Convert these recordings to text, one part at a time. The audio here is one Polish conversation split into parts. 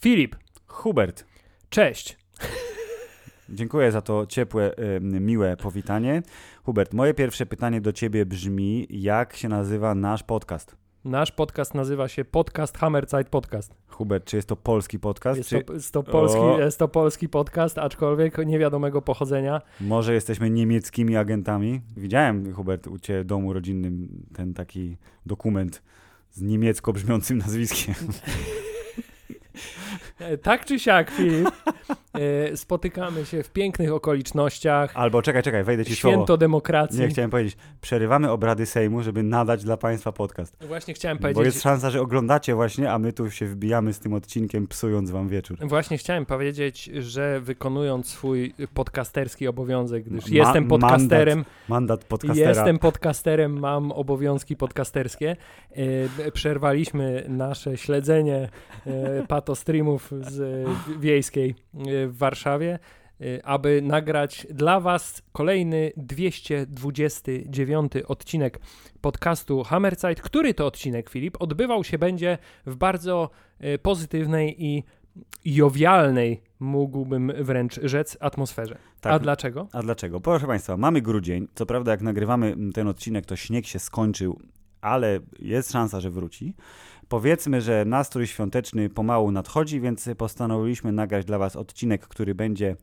Filip, Hubert, cześć. dziękuję za to ciepłe, miłe powitanie. Hubert, moje pierwsze pytanie do ciebie brzmi, jak się nazywa nasz podcast? Nasz podcast nazywa się Podcast Hammerzeit Podcast. Hubert, czy jest to polski podcast? Jest czy to, jest, to polski, O. jest to polski podcast, aczkolwiek niewiadomego pochodzenia. może jesteśmy niemieckimi agentami? Widziałem, Hubert, u ciebie w domu rodzinnym ten taki dokument z niemiecko brzmiącym nazwiskiem. E, Tak czy siak, Filip, e, spotykamy się w pięknych okolicznościach. Albo czekaj, czekaj, wejdę ci w słowo. Święto demokracji. Nie, chciałem powiedzieć, przerywamy obrady Sejmu, żeby nadać dla państwa podcast. Właśnie chciałem Bo powiedzieć, jest szansa, że oglądacie właśnie, a my tu się wbijamy z tym odcinkiem, psując wam wieczór. Właśnie chciałem powiedzieć, że wykonując swój podcasterski obowiązek, gdyż Ma- jestem podcasterem, Mandat podcastera. jestem podcasterem, mam obowiązki podcasterskie. E, przerwaliśmy nasze śledzenie e, z wiejskiej e, w Warszawie, e, aby nagrać dla Was kolejny 229 odcinek podcastu Hammerzeit. Który to odcinek, Filip, odbywał się będzie w bardzo e, pozytywnej i jowialnej, mógłbym wręcz rzec, atmosferze. Tak. A dlaczego? A dlaczego? Proszę Państwa, mamy grudzień. Co prawda, jak nagrywamy ten odcinek, to śnieg się skończył, ale jest szansa, że wróci. Powiedzmy, że nastrój świąteczny pomału nadchodzi, więc postanowiliśmy nagrać dla Was odcinek, który będzie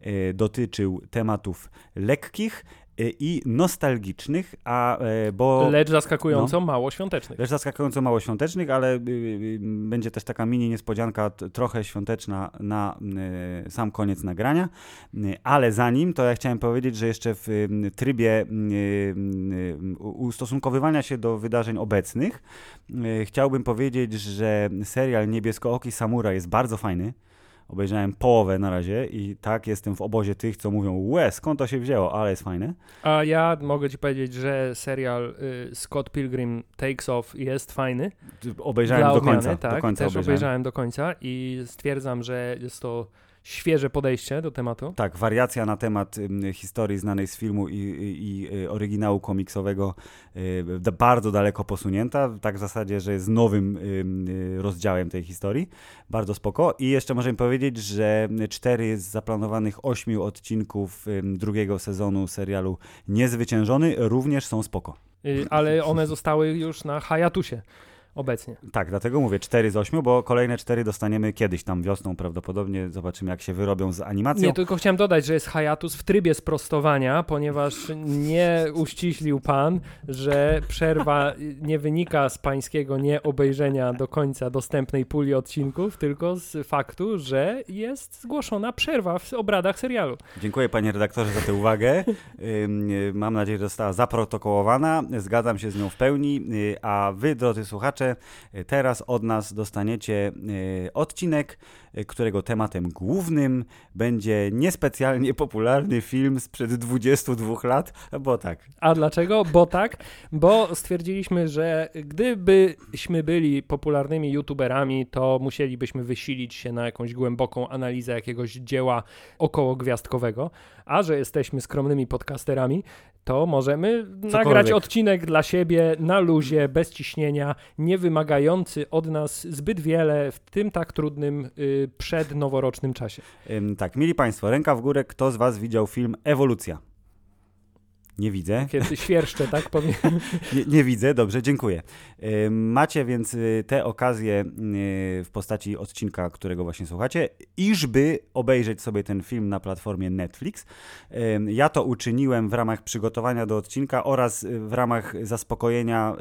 e, dotyczył tematów lekkich i nostalgicznych, a e, bo. Lecz zaskakująco mało świątecznych. Lecz zaskakująco mało świątecznych, ale y, będzie też taka mini niespodzianka, trochę świąteczna na sam koniec nagrania. Ale zanim, to ja chciałem powiedzieć, że jeszcze w trybie ustosunkowywania się do wydarzeń obecnych, chciałbym powiedzieć, że serial Niebieskooki Samura jest bardzo fajny. Obejrzałem połowę na razie i tak jestem w obozie tych, co mówią, łe, skąd to się wzięło, ale jest fajne. A ja mogę ci powiedzieć, że serial y, Scott Pilgrim Takes Off jest fajny. Obejrzałem dla do odmiany, końca. tak, do końca też obejrzałem. obejrzałem do końca i stwierdzam, że jest to świeże podejście do tematu. Tak, wariacja na temat historii znanej z filmu i, i, i y, oryginału komiksowego y, bardzo daleko posunięta, tak w zasadzie, że jest nowym ym, y, rozdziałem tej historii. Bardzo spoko. I jeszcze możemy powiedzieć, że cztery z zaplanowanych ośmiu odcinków drugiego sezonu serialu Niezwyciężony również są spoko. Ale one zostały już na hiatusie obecnie. Tak, dlatego mówię cztery z ośmiu, bo kolejne cztery dostaniemy kiedyś tam wiosną prawdopodobnie. Zobaczymy, jak się wyrobią z animacją. Nie, tylko chciałem dodać, że jest hiatus w trybie sprostowania, ponieważ nie uściślił pan, że przerwa nie wynika z pańskiego nieobejrzenia do końca dostępnej puli odcinków, tylko z faktu, że jest zgłoszona przerwa w obradach serialu. Dziękuję panie redaktorze za tę uwagę. Mam nadzieję, że została zaprotokołowana. Zgadzam się z nią w pełni. Y, A wy, drodzy słuchacze, teraz od nas dostaniecie y, odcinek, którego tematem głównym będzie niespecjalnie popularny film sprzed 22 lat, bo tak, A dlaczego? Bo tak, bo stwierdziliśmy, że gdybyśmy byli popularnymi youtuberami, to musielibyśmy wysilić się na jakąś głęboką analizę jakiegoś dzieła okołogwiazdkowego, a że jesteśmy skromnymi podcasterami, to możemy nagrać odcinek dla siebie na luzie, bez ciśnienia, nie wymagający od nas zbyt wiele w tym tak trudnym y, przednoworocznym czasie. Ym, tak, mili państwo, ręka w górę, kto z was widział film Ewolucja? Nie widzę. Kiedy świerszcze, tak powiem. Nie, nie widzę, dobrze, dziękuję. Y, Macie więc y, tę okazję y, w postaci odcinka, którego właśnie słuchacie, iżby obejrzeć sobie ten film na platformie Netflix. Ja to uczyniłem w ramach przygotowania do odcinka oraz w ramach zaspokojenia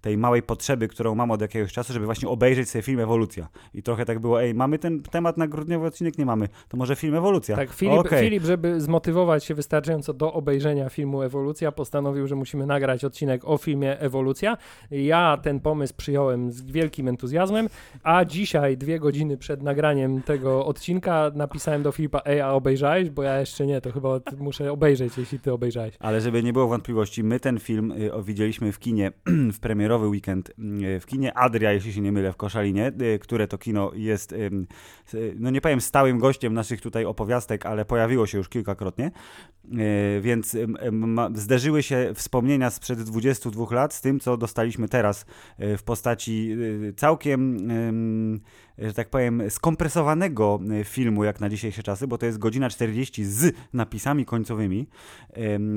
tej małej potrzeby, którą mam od jakiegoś czasu, żeby właśnie obejrzeć sobie film Ewolucja. I trochę tak było, ej, mamy ten temat na grudniowy odcinek? Nie mamy. To może film Ewolucja. Tak, Filip, Okej. Filip, żeby zmotywować się wystarczająco do obejrzenia filmu Ewolucja postanowił, że musimy nagrać odcinek o filmie Ewolucja. Ja ten pomysł przyjąłem z wielkim entuzjazmem, a dzisiaj, dwie godziny przed nagraniem tego odcinka, napisałem do Filipa, ej, a obejrzałeś? Bo ja jeszcze nie, to chyba muszę obejrzeć, jeśli ty obejrzałeś. Ale żeby nie było wątpliwości, my ten film y, widzieliśmy w kinie w premierowy weekend y, w kinie Adria, jeśli się nie mylę, w Koszalinie, y, które to kino jest, no nie powiem stałym gościem naszych tutaj opowiastek, ale pojawiło się już kilkakrotnie, więc zderzyły się wspomnienia sprzed 22 lat z tym, co dostaliśmy teraz w postaci całkiem że tak powiem, skompresowanego e, filmu jak na dzisiejsze czasy, bo to jest godzina 40 z napisami końcowymi,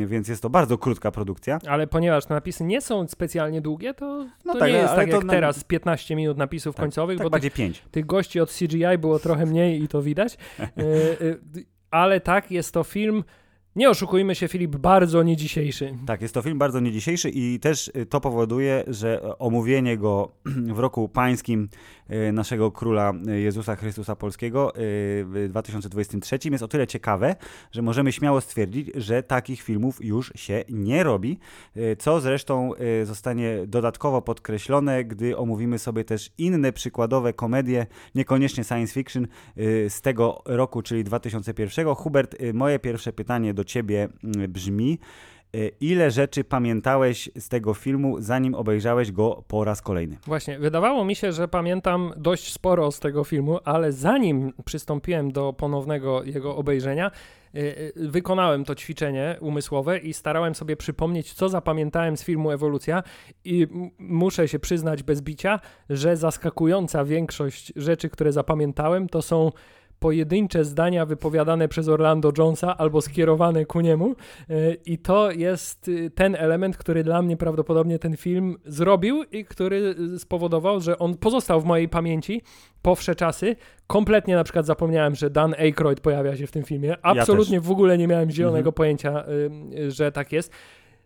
więc jest to bardzo krótka produkcja. Ale ponieważ te napisy nie są specjalnie długie, to, no to tak, nie jest tak jak na... teraz 15 minut napisów tak, końcowych, tak bo bardziej 5. Tych gości od CGI było trochę mniej i to widać. E, e, ale tak, jest to film nie oszukujmy się, Filip, bardzo nie dzisiejszy. Tak, jest to film bardzo nie dzisiejszy i też y, to powoduje, że omówienie go w roku pańskim naszego króla y, Jezusa Chrystusa Polskiego w 2023 jest o tyle ciekawe, że możemy śmiało stwierdzić, że takich filmów już się nie robi, co zresztą zostanie dodatkowo podkreślone, gdy omówimy sobie też inne przykładowe komedie, niekoniecznie science fiction z tego roku, czyli 2001. Hubert, moje pierwsze pytanie do ciebie mm, brzmi: e, ile rzeczy pamiętałeś z tego filmu, zanim obejrzałeś go po raz kolejny? Właśnie, wydawało mi się, że pamiętam dość sporo z tego filmu, ale zanim przystąpiłem do ponownego jego obejrzenia, e, e, wykonałem to ćwiczenie umysłowe i starałem sobie przypomnieć, co zapamiętałem z filmu Ewolucja i muszę się przyznać bez bicia, że zaskakująca większość rzeczy, które zapamiętałem, to są pojedyncze zdania wypowiadane przez Orlando Jonesa albo skierowane ku niemu. E, I to jest y, ten element, który dla mnie prawdopodobnie ten film zrobił i który y, spowodował, że on pozostał w mojej pamięci po wsze czasy. Kompletnie na przykład zapomniałem, że Dan Aykroyd pojawia się w tym filmie. Absolutnie ja w ogóle nie miałem zielonego mhm. pojęcia, y, że tak jest.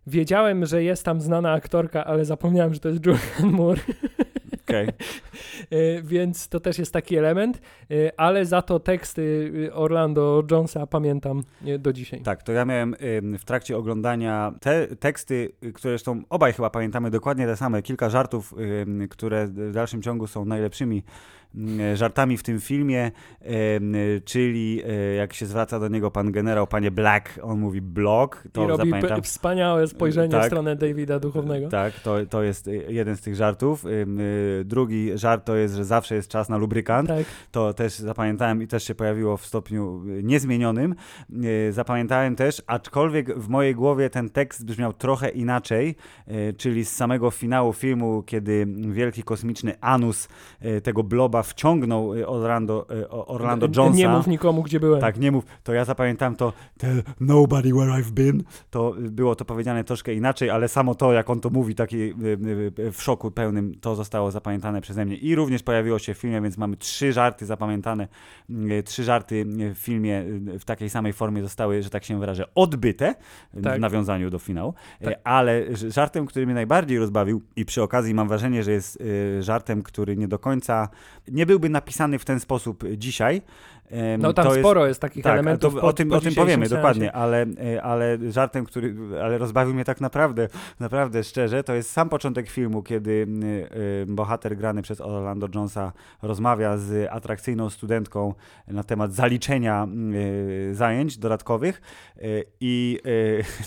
Wiedziałem, że jest tam znana aktorka, ale zapomniałem, że to jest Julian Moore. Okay. Więc to też jest taki element, e, ale za to teksty Orlando Jonesa pamiętam e, do dzisiaj. Tak, to ja miałem w trakcie oglądania te teksty, które zresztą obaj chyba pamiętamy dokładnie te same, kilka żartów, które w dalszym ciągu są najlepszymi żartami w tym filmie, czyli e, jak się zwraca do niego pan generał, panie Black, on mówi blog. To I robi zapamiętam. wspaniałe spojrzenie tak, w stronę Davida Duchownego. Tak, to, to jest e, jeden z tych żartów. E, drugi żart to jest, że zawsze jest czas na lubrykant. Tak. To też zapamiętałem i też się pojawiło w stopniu niezmienionym. Zapamiętałem też, aczkolwiek w mojej głowie ten tekst brzmiał trochę inaczej, czyli z samego finału filmu, kiedy wielki kosmiczny anus tego bloba chyba wciągnął y, Orlando, y, Orlando Jonesa. Nie mów nikomu, gdzie byłem. Tak, nie mów. To ja zapamiętam to tell nobody where I've been. To było to powiedziane troszkę inaczej, ale samo to, jak on to mówi, taki y, w szoku pełnym, to zostało zapamiętane przeze mnie. I również pojawiło się w filmie, więc mamy trzy żarty zapamiętane. Trzy żarty w filmie w takiej samej formie zostały, że tak się wyrażę, odbyte tak. w nawiązaniu do finału. Tak. Ale żartem, który mnie najbardziej rozbawił i przy okazji mam wrażenie, że jest żartem, który nie do końca nie byłby napisany w ten sposób dzisiaj. No tam jest, sporo jest takich tak, elementów. To, o, tym, o tym powiemy sensie. dokładnie, ale, e, ale żartem, który ale rozbawił mnie tak naprawdę, naprawdę szczerze, to jest sam początek filmu, kiedy e, bohater grany przez Orlando Jonesa rozmawia z atrakcyjną studentką na temat zaliczenia e, zajęć dodatkowych i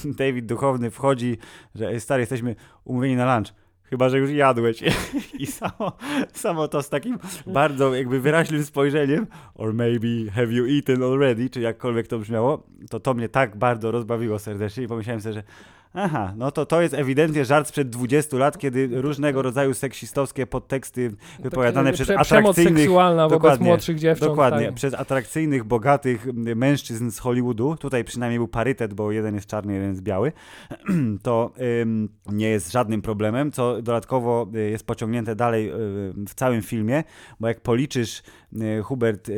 David Duchowny wchodzi, że stary, jesteśmy umówieni na lunch Chyba, że już jadłeś. I samo, samo to z takim bardzo jakby wyraźnym spojrzeniem, or maybe have you eaten already, czy jakkolwiek to brzmiało, to to mnie tak bardzo rozbawiło serdecznie i pomyślałem sobie, że Aha, no to to jest ewidentnie żart sprzed 20 lat, kiedy różnego rodzaju seksistowskie podteksty wypowiadane przez prze, atrakcyjnych... seksualna wobec młodszych dziewcząt. Dokładnie, tak. przez atrakcyjnych, bogatych mężczyzn z Hollywoodu, tutaj przynajmniej był parytet, bo jeden jest czarny, jeden jest biały, to ym, nie jest żadnym problemem, co dodatkowo y, jest pociągnięte dalej y, w całym filmie, bo jak policzysz, y, Hubert,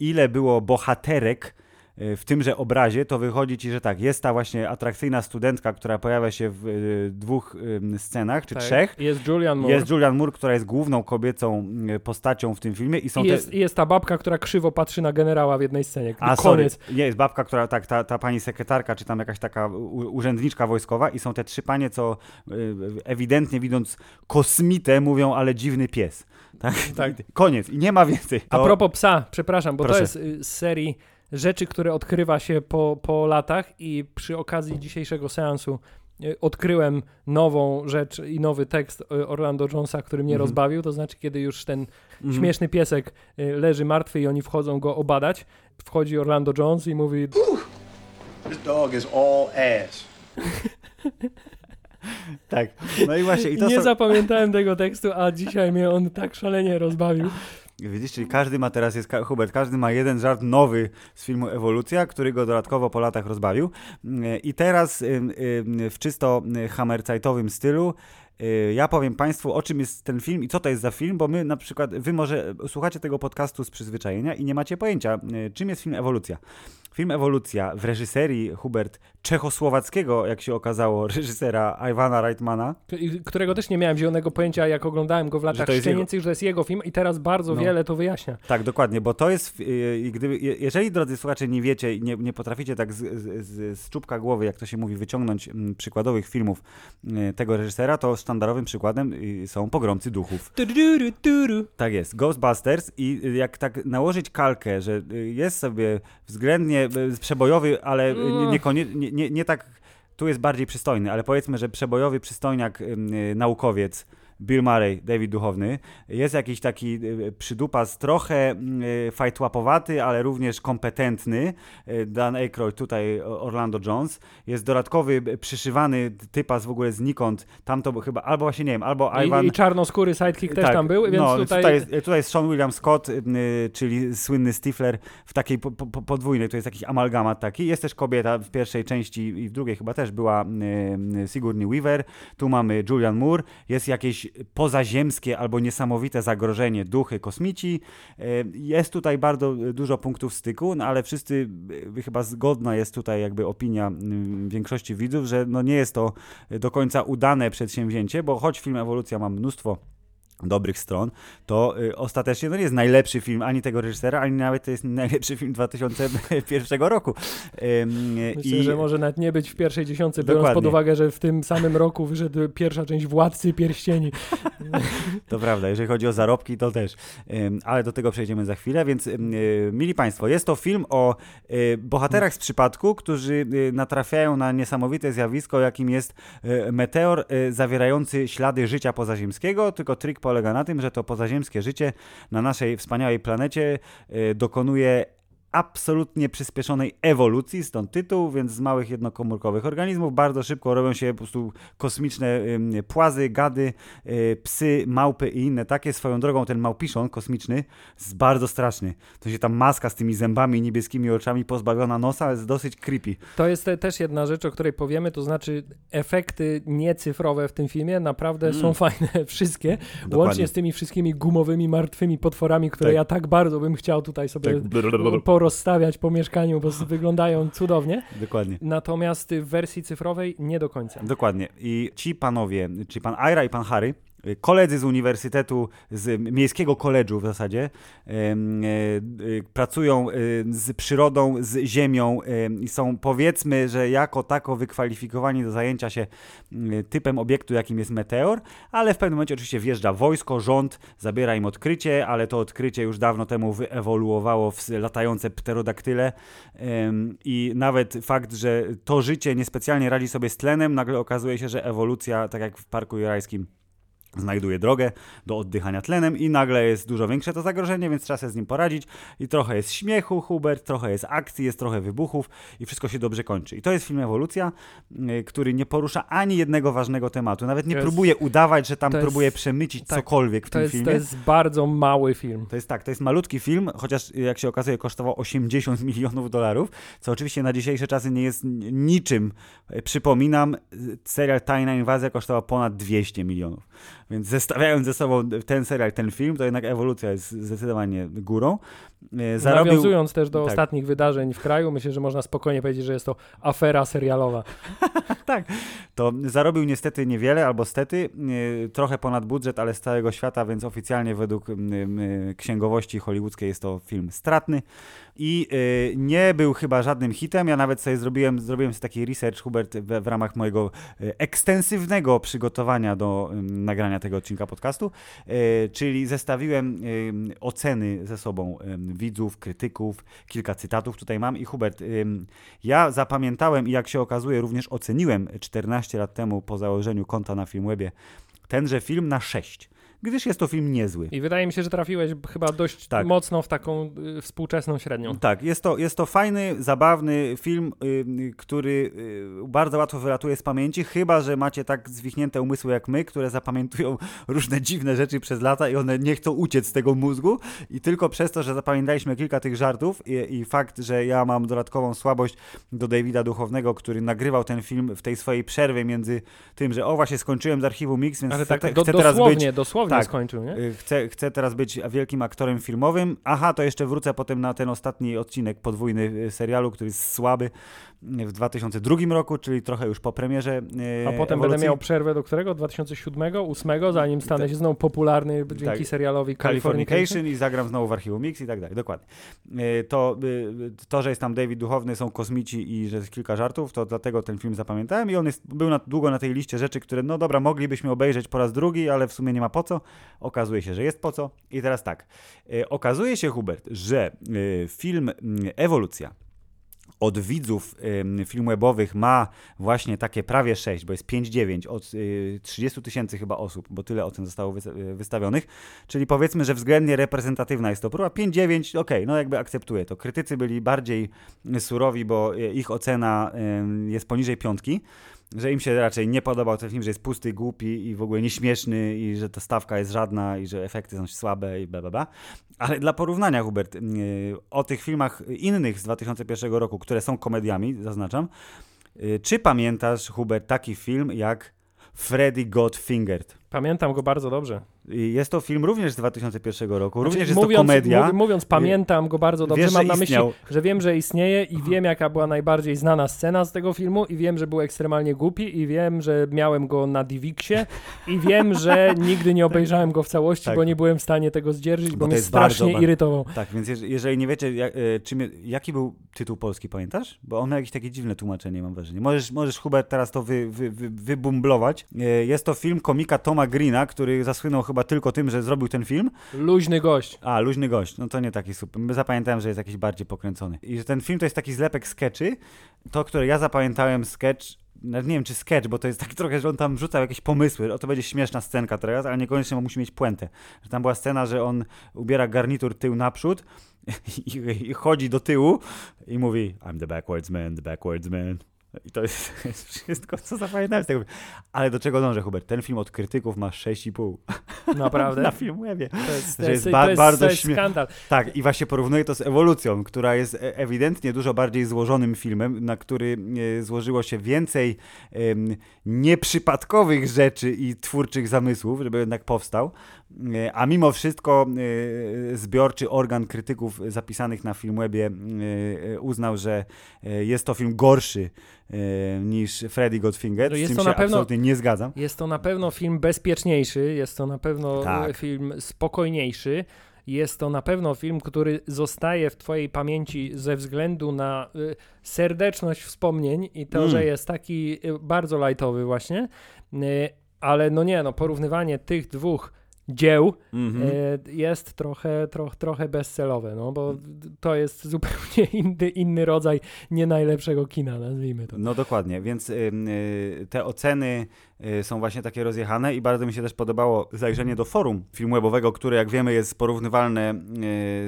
ile było bohaterek w tymże obrazie, to wychodzi ci, że tak, jest ta właśnie atrakcyjna studentka, która pojawia się w dwóch scenach, czy tak. trzech. Jest Julian Moore. Jest Julian Moore, która jest główną kobiecą postacią w tym filmie. I, są I jest, te... jest ta babka, która krzywo patrzy na generała w jednej scenie. A, koniec. Sorry. Nie, jest babka, która, tak, ta, ta pani sekretarka, czy tam jakaś taka urzędniczka wojskowa i są te trzy panie, co ewidentnie widząc kosmitę mówią, ale dziwny pies. Tak? tak. Koniec. I nie ma więcej. To... A propos psa, przepraszam, bo Proszę. to jest y, z serii rzeczy, które odkrywa się po, po latach i przy okazji dzisiejszego seansu y, odkryłem nową rzecz i nowy tekst y, Orlando Jonesa, który mnie mm rozbawił, to znaczy kiedy już ten mm śmieszny piesek leży martwy i oni wchodzą go obadać, wchodzi Orlando Jones i mówi This dog is all ass. tak. No i właśnie. I to nie są... zapamiętałem tego tekstu, a dzisiaj mnie on tak szalenie rozbawił. Widzisz, czyli każdy ma teraz, jest Hubert, każdy ma jeden żart nowy z filmu Ewolucja, który go dodatkowo po latach rozbawił. I teraz w czysto hammerzeitowym stylu y, ja powiem Państwu, o czym jest ten film i co to jest za film, bo my na przykład, Wy może słuchacie tego podcastu z przyzwyczajenia i nie macie pojęcia, y, czym jest film Ewolucja. Film Ewolucja w reżyserii Hubert czechosłowackiego, jak się okazało, reżysera Iwana Reitmana. Którego też nie miałem zielonego pojęcia, jak oglądałem go w latach szczenięcych, że to jest jego film i teraz bardzo no. wiele to wyjaśnia. Tak, dokładnie, bo to jest, y, gdyby, jeżeli drodzy słuchacze nie wiecie i nie, nie potraficie tak z, z, z czubka głowy, jak to się mówi, wyciągnąć m, przykładowych filmów y, tego reżysera, to sztandarowym przykładem y, są Pogromcy Duchów. Tak jest, Ghostbusters i jak tak nałożyć kalkę, że jest sobie względnie przebojowy, ale niekoniecznie nie, nie tak, tu jest bardziej przystojny, ale powiedzmy, że przebojowy przystojniak, yy, naukowiec, Bill Murray, David Duchowny. Jest jakiś taki y, przydupas, trochę y, fajtłapowaty, ale również kompetentny. Y, Dan Aykroyd, tutaj Orlando Jones. Jest dodatkowy przyszywany typas w ogóle znikąd. Tam to chyba, albo właśnie nie wiem, albo I, Ivan... I czarnoskóry sidekick tak, też tam był, więc no, tutaj... Tutaj jest, tutaj jest Sean William Scott, czyli słynny Stifler w takiej po, po, podwójnej, to jest jakiś amalgamat taki. Jest też kobieta w pierwszej części i w drugiej chyba też była Sigourney Weaver. Tu mamy Julian Moore. Jest jakieś pozaziemskie albo niesamowite zagrożenie, duchy, kosmici. E, jest tutaj bardzo dużo punktów styku, no ale wszyscy, e, chyba zgodna jest tutaj jakby opinia większości widzów, że no nie jest to do końca udane przedsięwzięcie, bo choć film Ewolucja ma mnóstwo dobrych stron, to y, ostatecznie no nie jest najlepszy film ani tego reżysera, ani nawet to jest najlepszy film 2001 roku. Myślę, I... że może nawet nie być w pierwszej dziesiątce, biorąc Dokładnie. pod uwagę, że w tym samym roku wyszedł pierwsza część Władcy Pierścieni. to prawda, jeżeli chodzi o zarobki, to też. ale do tego przejdziemy za chwilę, więc y, mili Państwo, jest to film o y, bohaterach z przypadku, którzy natrafiają na niesamowite zjawisko, jakim jest meteor zawierający ślady życia pozaziemskiego, tylko trik polega na tym, że to pozaziemskie życie na naszej wspaniałej planecie e, dokonuje absolutnie przyspieszonej ewolucji, stąd tytuł, więc z małych jednokomórkowych organizmów bardzo szybko robią się po prostu kosmiczne płazy, gady, e, psy, małpy i inne takie. Swoją drogą ten małpiszon kosmiczny jest bardzo straszny. To się tam maska z tymi zębami niebieskimi oczami pozbawiona nosa jest dosyć creepy. To jest te, też jedna rzecz, o której powiemy, to znaczy efekty niecyfrowe w tym filmie naprawdę mm. są fajne wszystkie, Dokładnie. łącznie z tymi wszystkimi gumowymi, martwymi potworami, które tak. ja tak bardzo bym chciał tutaj sobie tak porozstawiać po mieszkaniu, bo wyglądają cudownie. Dokładnie. Natomiast w wersji cyfrowej nie do końca. Dokładnie. I ci panowie, czyli pan Aira i pan Harry, koledzy z uniwersytetu, z miejskiego koledżu w zasadzie, e, e, pracują e, z przyrodą, z ziemią i są powiedzmy, że jako tako wykwalifikowani do zajęcia się typem obiektu, jakim jest meteor, ale w pewnym momencie oczywiście wjeżdża wojsko, rząd, zabiera im odkrycie, ale to odkrycie już dawno temu wyewoluowało w latające pterodaktyle i nawet fakt, że to życie niespecjalnie radzi sobie z tlenem, nagle okazuje się, że ewolucja, tak jak w Parku Jurajskim, znajduje drogę do oddychania tlenem i nagle jest dużo większe to zagrożenie, więc trzeba sobie z nim poradzić i trochę jest śmiechu Hubert, trochę jest akcji, jest trochę wybuchów i wszystko się dobrze kończy. I to jest film Ewolucja, y, który nie porusza ani jednego ważnego tematu, nawet nie jest, próbuje udawać, że tam próbuje jest, przemycić tak, cokolwiek w tym jest, filmie. To jest bardzo mały film. To jest tak, to jest malutki film, chociaż jak się okazuje kosztował 80 milionów dolarów, co oczywiście na dzisiejsze czasy nie jest niczym. Przypominam, serial Tajna Inwazja kosztował ponad 200 milionów. Więc zestawiając ze sobą ten serial, ten film, to jednak ewolucja jest zdecydowanie górą. E, zarobił... Nawiązując też do tak. ostatnich wydarzeń w kraju, myślę, że można spokojnie powiedzieć, że jest to afera serialowa. tak, to zarobił niestety niewiele, albo stety, e, trochę ponad budżet, ale z całego świata, więc oficjalnie według księgowości hollywoodzkiej jest to film stratny i y, nie był chyba żadnym hitem. Ja nawet sobie zrobiłem, zrobiłem sobie taki research, Hubert, w, w ramach mojego y, ekstensywnego przygotowania do nagrania tego odcinka podcastu, y, czyli zestawiłem oceny ze sobą widzów, krytyków, kilka cytatów tutaj mam. I Hubert, ja zapamiętałem i jak się okazuje również oceniłem 14 lat temu po założeniu konta na Filmwebie tenże film na 6 gdyż jest to film niezły. I wydaje mi się, że trafiłeś chyba dość tak. mocno w taką y, współczesną średnią. Tak, jest to, jest to fajny, zabawny film, y, który y, bardzo łatwo wylatuje z pamięci, chyba, że macie tak zwichnięte umysły jak my, które zapamiętują różne dziwne rzeczy przez lata i one nie chcą uciec z tego mózgu i tylko przez to, że zapamiętaliśmy kilka tych żartów i, i fakt, że ja mam dodatkową słabość do Davida Duchownego, który nagrywał ten film w tej swojej przerwie między tym, że o właśnie skończyłem z archiwum Mix, więc Ale tak, chcę, do, chcę teraz być... Dosłownie tak, skończył, nie? Y, chcę, chcę teraz być wielkim aktorem filmowym. Aha, to jeszcze wrócę potem na ten ostatni odcinek podwójny y, serialu, który jest słaby w 2002 roku, czyli trochę już po premierze. A potem ewolucji. będę miał przerwę do którego? 2007, 2008, zanim stanę tak. się znowu popularny dzięki tak. serialowi Californication i zagram znowu w archiwum Mix i tak dalej. Dokładnie. To, to, że jest tam David Duchowny, są kosmici i że jest kilka żartów, to dlatego ten film zapamiętałem i on jest, był na, długo na tej liście rzeczy, które no dobra, moglibyśmy obejrzeć po raz drugi, ale w sumie nie ma po co. Okazuje się, że jest po co. I teraz tak. Okazuje się, Hubert, że film Ewolucja od widzów y, film webowych ma właśnie takie prawie 6, bo jest 5-9 od y, 30 tysięcy chyba osób, bo tyle ocen zostało y, wystawionych, czyli powiedzmy, że względnie reprezentatywna jest to próba. 5-9, ok, no jakby akceptuję to. Krytycy byli bardziej surowi, bo y, ich ocena y, jest poniżej piątki że im się raczej nie podobał ten film, że jest pusty, głupi i w ogóle nieśmieszny i że ta stawka jest żadna i że efekty są słabe i bla bla bla. Ale dla porównania, Hubert, yy, o tych filmach innych z 2001 roku, które są komediami, zaznaczam, yy, czy pamiętasz, Hubert, taki film jak Freddy Got Fingered? Pamiętam go bardzo dobrze. Jest to film również z 2001 roku, znaczy, również jest mówiąc, to komedia. Mówiąc, pamiętam go bardzo dobrze, wiesz, mam na myśli, że wiem, że istnieje i wiem, jaka była najbardziej znana scena z tego filmu i wiem, że był ekstremalnie głupi i wiem, że miałem go na Divixie i wiem, że nigdy nie obejrzałem go w całości, tak. bo nie byłem w stanie tego zdzierżyć, bo, bo mnie strasznie bardzo, irytował. Tak, więc jeżeli nie wiecie, jak, e, czym, jaki był tytuł polski, pamiętasz? Bo on ma jakieś takie dziwne tłumaczenie, mam wrażenie. Możesz, możesz Hubert, teraz to wy, wy, wy, wybumblować. E, jest to film komika Toma Greena, który zasłynął chyba tylko tym, że zrobił ten film. Luźny gość. A, luźny gość. No to nie taki super. Zapamiętałem, że jest jakiś bardziej pokręcony. I że ten film to jest taki zlepek sketchy. To, które ja zapamiętałem sketch, nie wiem czy sketch, bo to jest tak trochę, że on tam rzucał jakieś pomysły. O to będzie śmieszna scenka teraz, ale niekoniecznie musi mieć puentę. Że tam była scena, że on ubiera garnitur tył naprzód i, i chodzi do tyłu i mówi I'm the backwards man, the backwards man. I to jest, jest wszystko, co zapamiętałem z tego. Ale do czego dążę, Hubert? Ten film od krytyków ma 6,5. Naprawdę? Na Filmwebie. To jest, to jest, jest, ba- to bardzo to jest skandal. Tak, i właśnie porównuję to z Ewolucją, która jest e, ewidentnie dużo bardziej złożonym filmem, na który e, złożyło się więcej um, nieprzypadkowych rzeczy i twórczych zamysłów, żeby jednak powstał. E, a mimo wszystko zbiorczy organ krytyków zapisanych na Filmwebie uznał, że jest to film gorszy E, niż Freddy Godfinger, no z czym się pewno, absolutnie nie zgadzam. Jest to na pewno film bezpieczniejszy, jest to na pewno tak. film spokojniejszy, jest to na pewno film, który zostaje w twojej pamięci ze względu na y, serdeczność wspomnień i to, mm. że jest taki y, bardzo lightowy właśnie, y, ale no nie, no porównywanie tych dwóch dzieł mm-hmm. jest trochę, troch, trochę bezcelowe, no bo to jest zupełnie inny, inny rodzaj nie najlepszego kina, nazwijmy to. No dokładnie, więc y, te oceny y, są właśnie takie rozjechane i bardzo mi się też podobało zajrzenie do forum filmwebowego, które jak wiemy jest porównywalne y,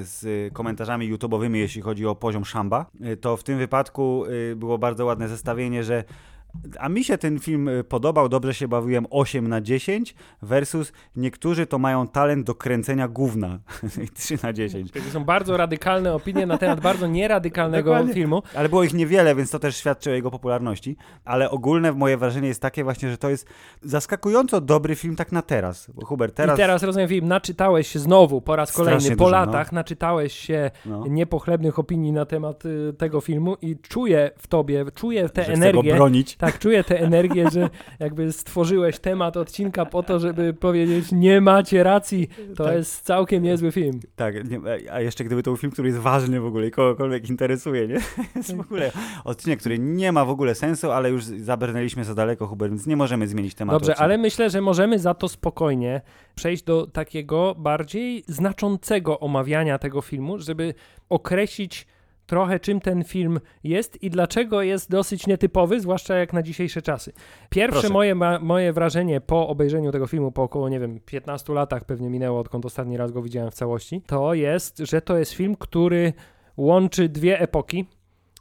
z komentarzami YouTube'owymi, jeśli chodzi o poziom szamba. To w tym wypadku było bardzo ładne zestawienie, że A mi się ten film y, podobał, dobrze się bawiłem 8 na 10 versus niektórzy to mają talent do kręcenia gówna 3 na 10. To są bardzo radykalne opinie na temat bardzo nieradykalnego Dokładnie. filmu. Ale było ich niewiele, więc to też świadczy o jego popularności. Ale ogólne moje wrażenie jest takie właśnie, że to jest zaskakująco dobry film tak na teraz. Bo Hubert, teraz... I teraz rozumiem, film, naczytałeś się znowu po raz kolejny, Strasznie po dużo, no. latach, naczytałeś się No. niepochlebnych opinii na temat y, tego filmu i czuję w tobie, czuję tę że energię. bronić. Tak, czuję tę energię, że jakby stworzyłeś temat odcinka po to, żeby powiedzieć, nie macie racji, to Tak. jest całkiem niezły film. Tak, nie, a jeszcze gdyby to był film, który jest ważny w ogóle i kogokolwiek interesuje, nie? Jest w ogóle odcinek, który nie ma w ogóle sensu, ale już zabrnęliśmy za daleko, Hubert, więc nie możemy zmienić tematu. Dobrze, odcinka. ale myślę, że możemy za to spokojnie przejść do takiego bardziej znaczącego omawiania tego filmu, żeby określić trochę czym ten film jest i dlaczego jest dosyć nietypowy, zwłaszcza jak na dzisiejsze czasy. Pierwsze Proszę. moje, ma, moje wrażenie po obejrzeniu tego filmu, po około, nie wiem, 15 latach pewnie minęło, odkąd ostatni raz go widziałem w całości, to jest, że to jest film, który łączy dwie epoki,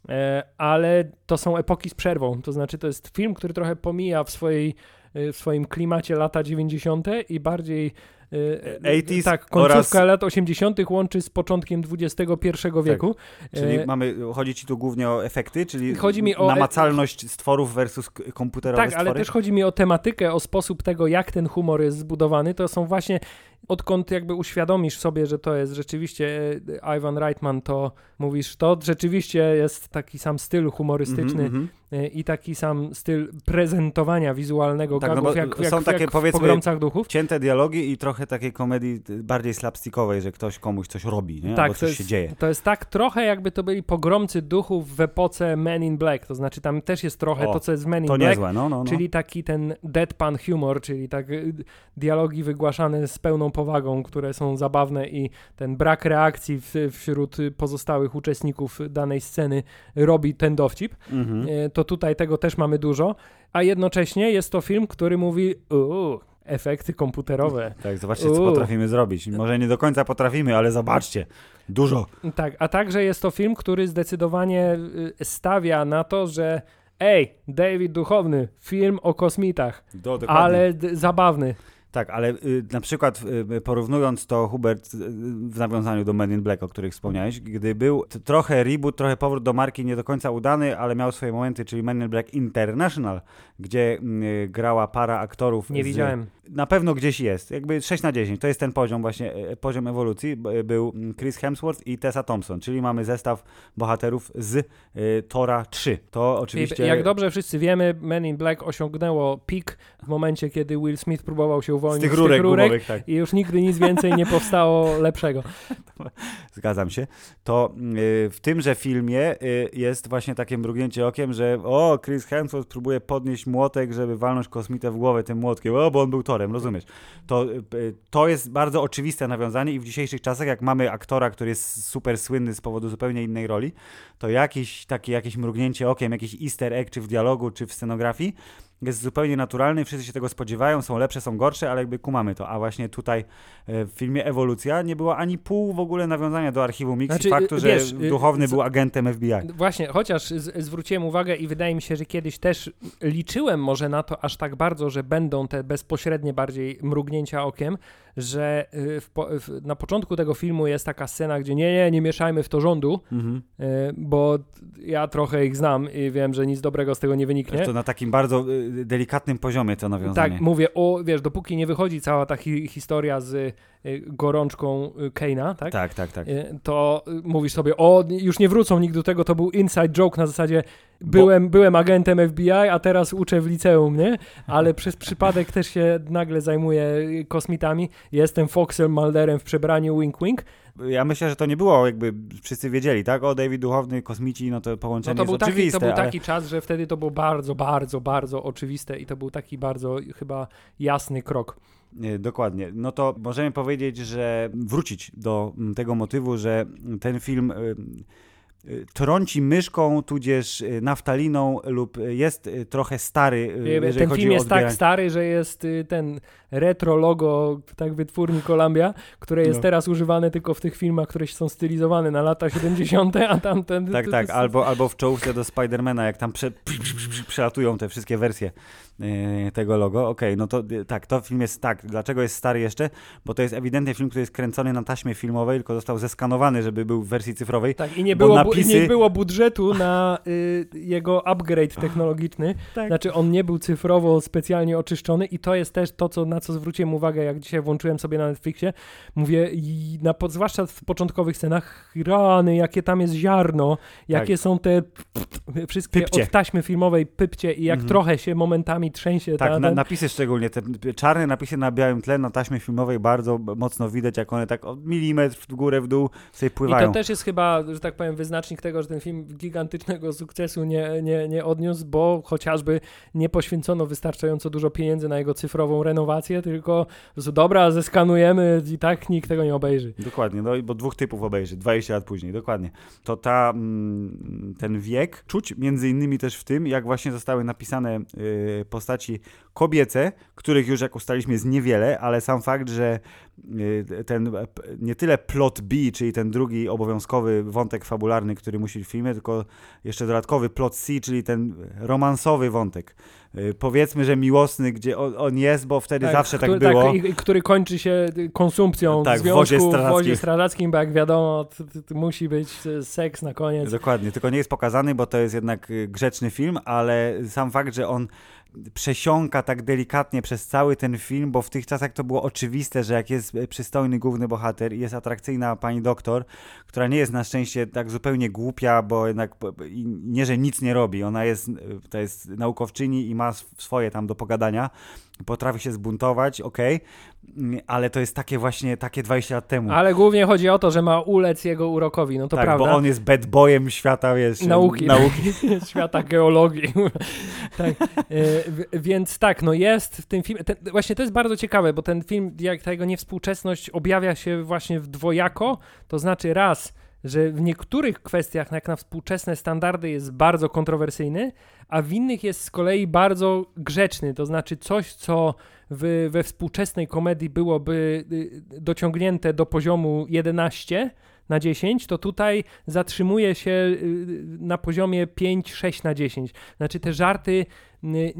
e, ale to są epoki z przerwą. To znaczy, to jest film, który trochę pomija w swojej e, w swoim klimacie lata 90. i bardziej 80s tak, końcówka oraz- lat 80. łączy z początkiem XXI wieku. Czyli E, mamy, chodzi ci tu głównie o efekty, czyli Chodzi mi o- namacalność stworów versus komputerowe Tak, ale stwory? też chodzi mi o tematykę, o sposób tego, jak ten humor jest zbudowany. To są właśnie, odkąd jakby uświadomisz sobie, że to jest rzeczywiście e, Ivan Reitman, to mówisz, to rzeczywiście jest taki sam styl humorystyczny Mhm, mhm. e, i taki sam styl prezentowania wizualnego Tak, no gagów, bo jak, jak, są takie, jak w powiedzmy, Pogromcach Duchów. Cięte dialogi i trochę takiej komedii y, bardziej slapstickowej, że ktoś komuś coś robi, nie? Tak, Albo to coś jest, się dzieje. to jest tak trochę jakby to byli pogromcy duchów w epoce Men in Black, to znaczy tam też jest trochę O, to, co jest w Men in To Black, niezłe, no, no, no. Czyli taki ten deadpan humor, czyli tak y, dialogi wygłaszane z pełną powagą, które są zabawne i ten brak reakcji w, wśród pozostałych uczestników danej sceny robi ten dowcip. Mhm. Y, To tutaj tego też mamy dużo, a jednocześnie jest to film, który mówi uuu, efekty komputerowe. Tak, zobaczcie, co Uuu. potrafimy zrobić. Może nie do końca potrafimy, ale zobaczcie. Dużo. Tak, a także jest to film, który zdecydowanie y, stawia na to, że ej, David Duchowny, film o kosmitach, Do, dokładnie. ale d- zabawny. Tak, ale y, na przykład y, porównując to, Hubert, y, w nawiązaniu do Men in Black, o których wspomniałeś, gdy był t- trochę reboot, trochę powrót do marki nie do końca udany, ale miał swoje momenty, czyli Men in Black International, gdzie y, grała para aktorów. Nie z, widziałem. Na pewno gdzieś jest, jakby 6 na 10, to jest ten poziom właśnie, e, poziom ewolucji. Był mm, Chris Hemsworth i Tessa Thompson, czyli mamy zestaw bohaterów z y, Tora 3. To oczywiście... Jak dobrze wszyscy wiemy, Men in Black osiągnęło pik w momencie, kiedy Will Smith próbował się z uwolnić tych rurek, gumowych, tak. i już nigdy nic więcej nie powstało lepszego. Zgadzam się. To y, w tymże filmie y, jest właśnie takie mrugnięcie okiem, że o, Chris Hemsworth próbuje podnieść młotek, żeby walnąć kosmitę w głowę tym młotkiem, o, bo on był torem, rozumiesz? To, y, to jest bardzo oczywiste nawiązanie i w dzisiejszych czasach, jak mamy aktora, który jest super słynny z powodu zupełnie innej roli, to jakieś takie jakieś mrugnięcie okiem, jakiś easter egg, czy w dialogu, czy w scenografii, jest zupełnie naturalny, wszyscy się tego spodziewają, są lepsze, są gorsze, ale jakby kumamy to. A właśnie tutaj e, w filmie Ewolucja nie było ani pół w ogóle nawiązania do archiwum Mix Znaczy, i faktu, y, że wiesz, y, duchowny co- był agentem FBI. Właśnie, chociaż z, zwróciłem uwagę i wydaje mi się, że kiedyś też liczyłem może na to aż tak bardzo, że będą te bezpośrednie bardziej mrugnięcia okiem, że w, w, na początku tego filmu jest taka scena, gdzie nie, nie, nie mieszajmy w to rządu, Mhm. bo ja trochę ich znam i wiem, że nic dobrego z tego nie wyniknie. To na takim bardzo delikatnym poziomie to nawiązanie. Tak, mówię, o, wiesz, dopóki nie wychodzi cała ta hi historia z gorączką y, Kane'a, tak? tak, tak, tak. Y, To y, mówisz sobie, o, już nie wrócą nigdy do tego, to był inside joke na zasadzie byłem, byłem agentem FBI, a teraz uczę w liceum, nie? Ale przez przypadek też się nagle zajmuję y, kosmitami. Jestem Foxem Mulderem w przebraniu wink wink. Ja myślę, że to nie było jakby wszyscy wiedzieli, tak? O, David Duchowny, kosmici, no to No połączenie to był, taki, oczywiste. to był ale... taki czas, że wtedy to było bardzo, bardzo, bardzo oczywiste i to był taki bardzo chyba jasny krok. Nie, Dokładnie. No to możemy powiedzieć, że wrócić do mm, tego motywu, że ten film y, trąci myszką, tudzież y, naftaliną lub jest y, trochę stary, y, Ten film jest tak stary, że jest y, ten retro logo tak wytwórni Columbia, które jest No. teraz używane tylko w tych filmach, które są stylizowane na lata 70., a tamten... Tak, to- tak, to- albo, albo w czołówce do Spidermana, jak tam prze, przelatują te wszystkie wersje tego logo. Okej, no to tak, to film jest tak. Dlaczego jest stary jeszcze? Bo to jest ewidentnie film, który jest kręcony na taśmie filmowej, tylko został zeskanowany, żeby był w wersji cyfrowej. Tak, i nie było, napisy- nie było budżetu na y, jego upgrade technologiczny. Tak. Znaczy, on nie był cyfrowo specjalnie oczyszczony i to jest też to, co, na co zwróciłem uwagę, jak dzisiaj włączyłem sobie na Netflixie. Mówię, i na, zwłaszcza w początkowych scenach, rany, jakie tam jest ziarno, jakie są te wszystkie Tak. Pypcie. od taśmy filmowej pypcie i jak Mhm. trochę się momentami trzęsie. Tak, ta, na, napisy szczególnie, te czarne napisy na białym tle na taśmie filmowej bardzo mocno widać, jak one tak o milimetr w górę, w dół sobie I pływają. to też jest chyba, że tak powiem, wyznacznik tego, że ten film gigantycznego sukcesu nie, nie, nie odniósł, bo chociażby nie poświęcono wystarczająco dużo pieniędzy na jego cyfrową renowację, tylko prostu dobra, zeskanujemy i tak nikt tego nie obejrzy. Dokładnie, no, bo dwóch typów obejrzy, 20 lat później, dokładnie. To ta, mm, ten wiek czuć między innymi też w tym, jak właśnie zostały napisane y, postaci kobiece, których już jak ustaliśmy jest niewiele, ale sam fakt, że ten e, nie tyle plot B, czyli ten drugi obowiązkowy wątek fabularny, który musi w filmie, tylko jeszcze dodatkowy plot C, czyli ten romansowy wątek. Y, powiedzmy, że miłosny, gdzie on, on jest, bo wtedy zawsze tak który, było. i, i który kończy się konsumpcją Tak, w związku wozie w wozie strażackim. bo jak wiadomo, t, t, t, musi być e, seks na koniec. Dokładnie, tylko nie jest pokazany, bo to jest jednak y, grzeczny film, ale sam fakt, że on przesiąka tak delikatnie przez cały ten film, bo w tych czasach to było oczywiste, że jak jest y, przystojny główny bohater i jest atrakcyjna pani doktor, która nie jest na szczęście tak zupełnie głupia, bo jednak nie, że nic nie robi, ona jest, y, to jest naukowczyni i ma sw- swoje tam do pogadania, potrafi się zbuntować, okej, mm, ale to jest takie właśnie, takie 20 lat temu. Ale głównie chodzi o to, że ma ulec jego urokowi, no to tak, prawda. bo on jest bad boyem świata, wiesz, nauki, nauki. świata geologii. tak. e, Więc tak, no jest w tym filmie. Ten, właśnie to jest bardzo ciekawe, bo ten film, jak ta jego niewspółczesność objawia się właśnie w dwojako. To znaczy raz, że w niektórych kwestiach, jak na współczesne standardy, jest bardzo kontrowersyjny, a w innych jest z kolei bardzo grzeczny. To znaczy coś, co w, we współczesnej komedii byłoby y, dociągnięte do poziomu 11 na 10, to tutaj zatrzymuje się y, na poziomie 5-6 na 10. Znaczy te żarty y,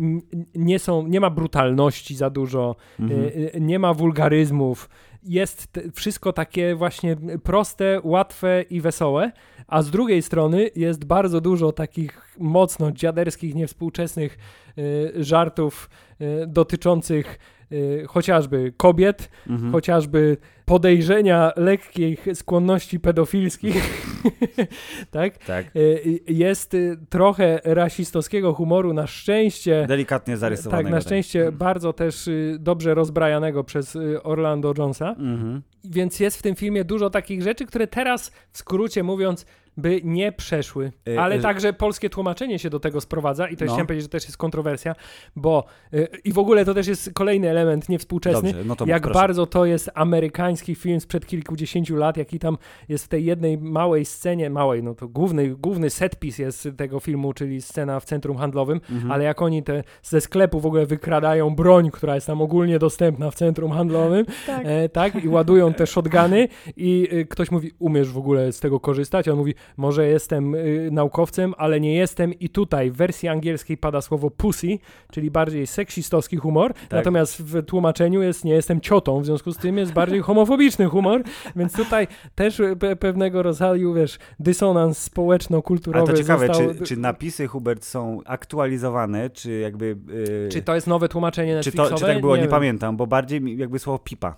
nie są, nie ma brutalności za dużo, Mhm. nie ma wulgaryzmów. Jest wszystko takie właśnie proste, łatwe i wesołe, a z drugiej strony jest bardzo dużo takich mocno dziaderskich, niewspółczesnych y, żartów y, dotyczących y, chociażby kobiet, Mhm. chociażby podejrzenia lekkich skłonności pedofilskich, tak? Tak. Y, Jest y, trochę rasistowskiego humoru, na szczęście. Delikatnie zarysowanego. Tak, na szczęście bardzo też dobrze rozbrajanego przez Orlando Jonesa. Mhm. Więc jest w tym filmie dużo takich rzeczy, które teraz, w skrócie mówiąc, by nie przeszły. Y, Ale y, także polskie tłumaczenie się do tego sprowadza i to No. chciałem powiedzieć, że też jest kontrowersja, bo y, i w ogóle to też jest kolejny element niewspółczesny. Dobrze, no to jak proszę. bardzo to jest amerykański film sprzed kilkudziesięciu lat, jaki tam jest w tej jednej małej scenie, małej, no to główny, główny setpis jest tego filmu, czyli scena w centrum handlowym, Mhm. ale jak oni te ze sklepu w ogóle wykradają broń, która jest tam ogólnie dostępna w centrum handlowym, Tak. e, tak i ładują te shotguny i y, ktoś mówi, umiesz w ogóle z tego korzystać? A on mówi, może jestem y, naukowcem, ale nie jestem i tutaj w wersji angielskiej pada słowo pussy, czyli bardziej seksistowski humor, Tak. natomiast w tłumaczeniu jest nie jestem ciotą, w związku z tym jest bardziej homofobiczny humor, więc tutaj też y, pe pewnego rodzaju, wiesz, dysonans Ale społeczno-kulturowy to ciekawe, został... czy, czy napisy Hubert są aktualizowane, czy jakby... Yy, Czy to jest nowe tłumaczenie czy, Netflixowe? to, czy tak było, nie, wiem. pamiętam, bo bardziej jakby słowo pipa.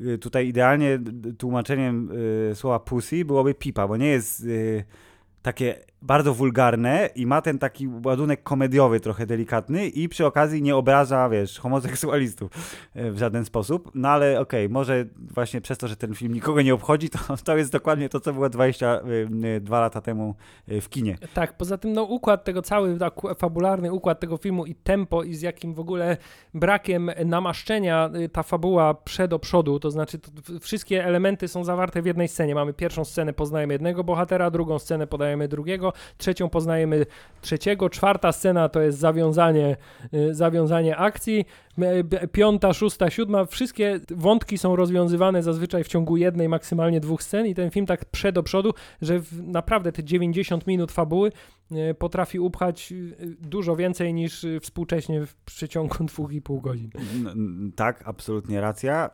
Yy, Tutaj idealnie tłumaczeniem yy, słowa pussy byłoby pipa, bo nie jest yy, takie bardzo wulgarne i ma ten taki ładunek komediowy, trochę delikatny i przy okazji nie obraża, wiesz, homoseksualistów e, w żaden sposób. No ale okej, okay, może właśnie przez to, że ten film nikogo nie obchodzi, to, to jest dokładnie to, co było 22 lata temu w kinie. Tak, poza tym no układ tego cały, tak, fabularny układ tego filmu i tempo i z jakim w ogóle brakiem namaszczenia y, ta fabuła przed do przodu, to znaczy to wszystkie elementy są zawarte w jednej scenie. Mamy pierwszą scenę, poznajemy jednego bohatera, drugą scenę podajemy drugiego, trzecią poznajemy trzeciego, czwarta scena to jest zawiązanie, y, zawiązanie akcji, piąta, szósta, siódma, wszystkie wątki są rozwiązywane zazwyczaj w ciągu jednej, maksymalnie dwóch scen i ten film tak przed do przodu, że naprawdę te 90 minut fabuły potrafi upchać e, dużo więcej niż e, współcześnie w przeciągu dwóch i pół godzin. Tak, absolutnie racja.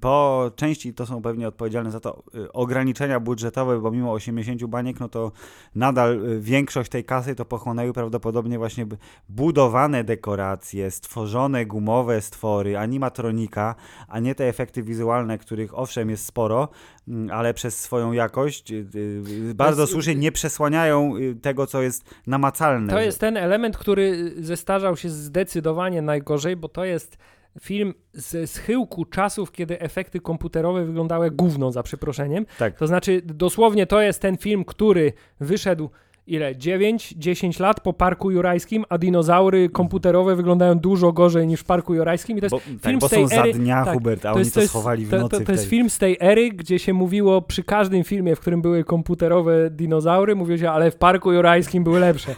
Po części to są pewnie odpowiedzialne za to ograniczenia budżetowe, bo mimo 80 baniek, no to nadal większość tej kasy to pochłonęły prawdopodobnie właśnie budowane dekoracje, stworzone gumowe stwory, animatronika, a nie te efekty wizualne, których owszem jest sporo, ale przez swoją jakość y, y, bardzo jest, słusznie nie przesłaniają y, tego, co jest namacalne. To jest ten element, który zestarzał się zdecydowanie najgorzej, bo to jest film ze schyłku czasów, kiedy efekty komputerowe wyglądały gówno, za przeproszeniem. Tak. To znaczy, dosłownie to jest ten film, który wyszedł ile? 9-10 lat po Parku Jurajskim, a dinozaury komputerowe wyglądają dużo gorzej niż w Parku Jurajskim. I to jest bo, film tak, bo z tej są ery, za dnia, tak, Hubert, a to oni jest, to, schowali w nocy. To, to, to jest film z tej ery, gdzie się mówiło przy każdym filmie, w którym były komputerowe dinozaury, mówiło się, ale w Parku Jurajskim były lepsze.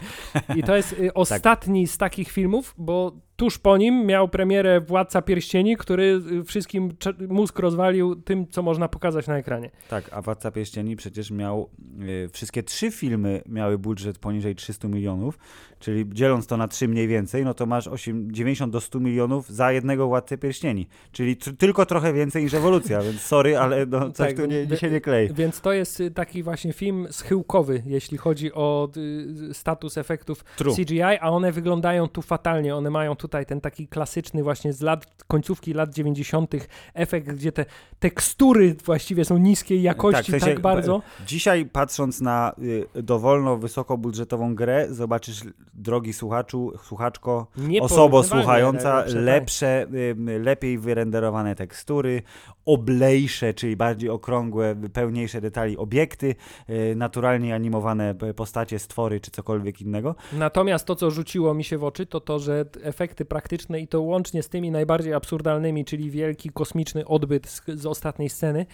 I to jest y, tak. ostatni tak. z takich filmów, bo tuż po nim miał premierę Władca Pierścieni, który y, wszystkim mózg rozwalił tym, co można pokazać na ekranie. Tak, a Władca Pierścieni przecież miał, y, wszystkie trzy filmy miały budżet poniżej 300 milionów, czyli dzieląc to na trzy mniej więcej, no to masz 8, 90 do 100 milionów za jednego Władcę Pierścieni, czyli tylko trochę więcej niż Ewolucja, więc sorry, ale no, coś tak, tu nie, dzisiaj nie klei. Więc to jest y, taki właśnie film schyłkowy, jeśli chodzi o y, status efektów True. CGI, a one wyglądają tu fatalnie, one mają tutaj ten taki klasyczny właśnie z lat, końcówki lat 90. efekt, gdzie te tekstury właściwie są niskiej jakości tak, w sensie, tak bardzo. Dzisiaj patrząc na y, dowolno wysokobudżetową grę, zobaczysz drogi słuchaczu, słuchaczko, osobo słuchająca, lepsze, tak. lepsze lepiej wyrenderowane tekstury, oblejsze, czyli bardziej okrągłe, pełniejsze detali obiekty, y, naturalnie animowane postacie, stwory czy cokolwiek innego. Natomiast to, co rzuciło mi się w oczy, to to, że efekty praktyczne i to łącznie z tymi najbardziej absurdalnymi, czyli wielki kosmiczny odbyt z, z ostatniej sceny,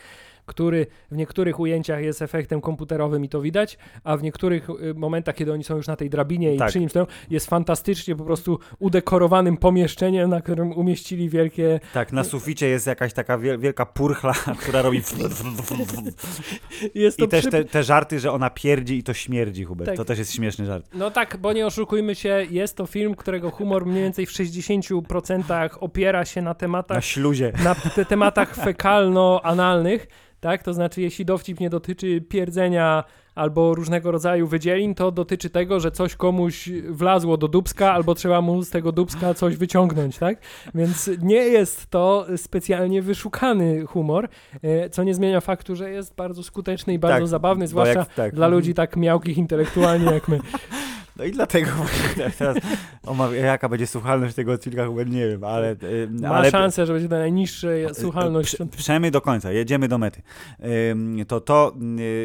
który w niektórych ujęciach jest efektem komputerowym i to widać, a w niektórych y, momentach, kiedy oni są już na tej drabinie i tak. przy nim stoją, jest fantastycznie po prostu udekorowanym pomieszczeniem, na którym umieścili wielkie... Tak, na suficie jest jakaś taka wielka purchla, która robi... jest I też te, te, żarty, że ona pierdzi i to śmierdzi, Hubert. Tak. To też jest śmieszny żart. No tak, bo nie oszukujmy się, jest to film, którego humor mniej więcej w 60% opiera się na tematach... Na śluzie. Na te tematach fekalno-analnych, tak? To znaczy, jeśli dowcip nie dotyczy pierdzenia albo różnego rodzaju wydzielin, to dotyczy tego, że coś komuś wlazło do dubska, albo trzeba mu z tego dubska coś wyciągnąć, tak? Więc nie jest to specjalnie wyszukany humor, e, co nie zmienia faktu, że jest bardzo skuteczny i bardzo tak, zabawny, zwłaszcza jak, tak. dla ludzi tak miałkich intelektualnie jak my. No i dlatego właśnie teraz jaka będzie słuchalność tego odcinka, chyba nie wiem, ale... Ma ale, szansę, że będzie to najniższa słuchalność. Prze, przynajmniej do końca, jedziemy do mety. To to,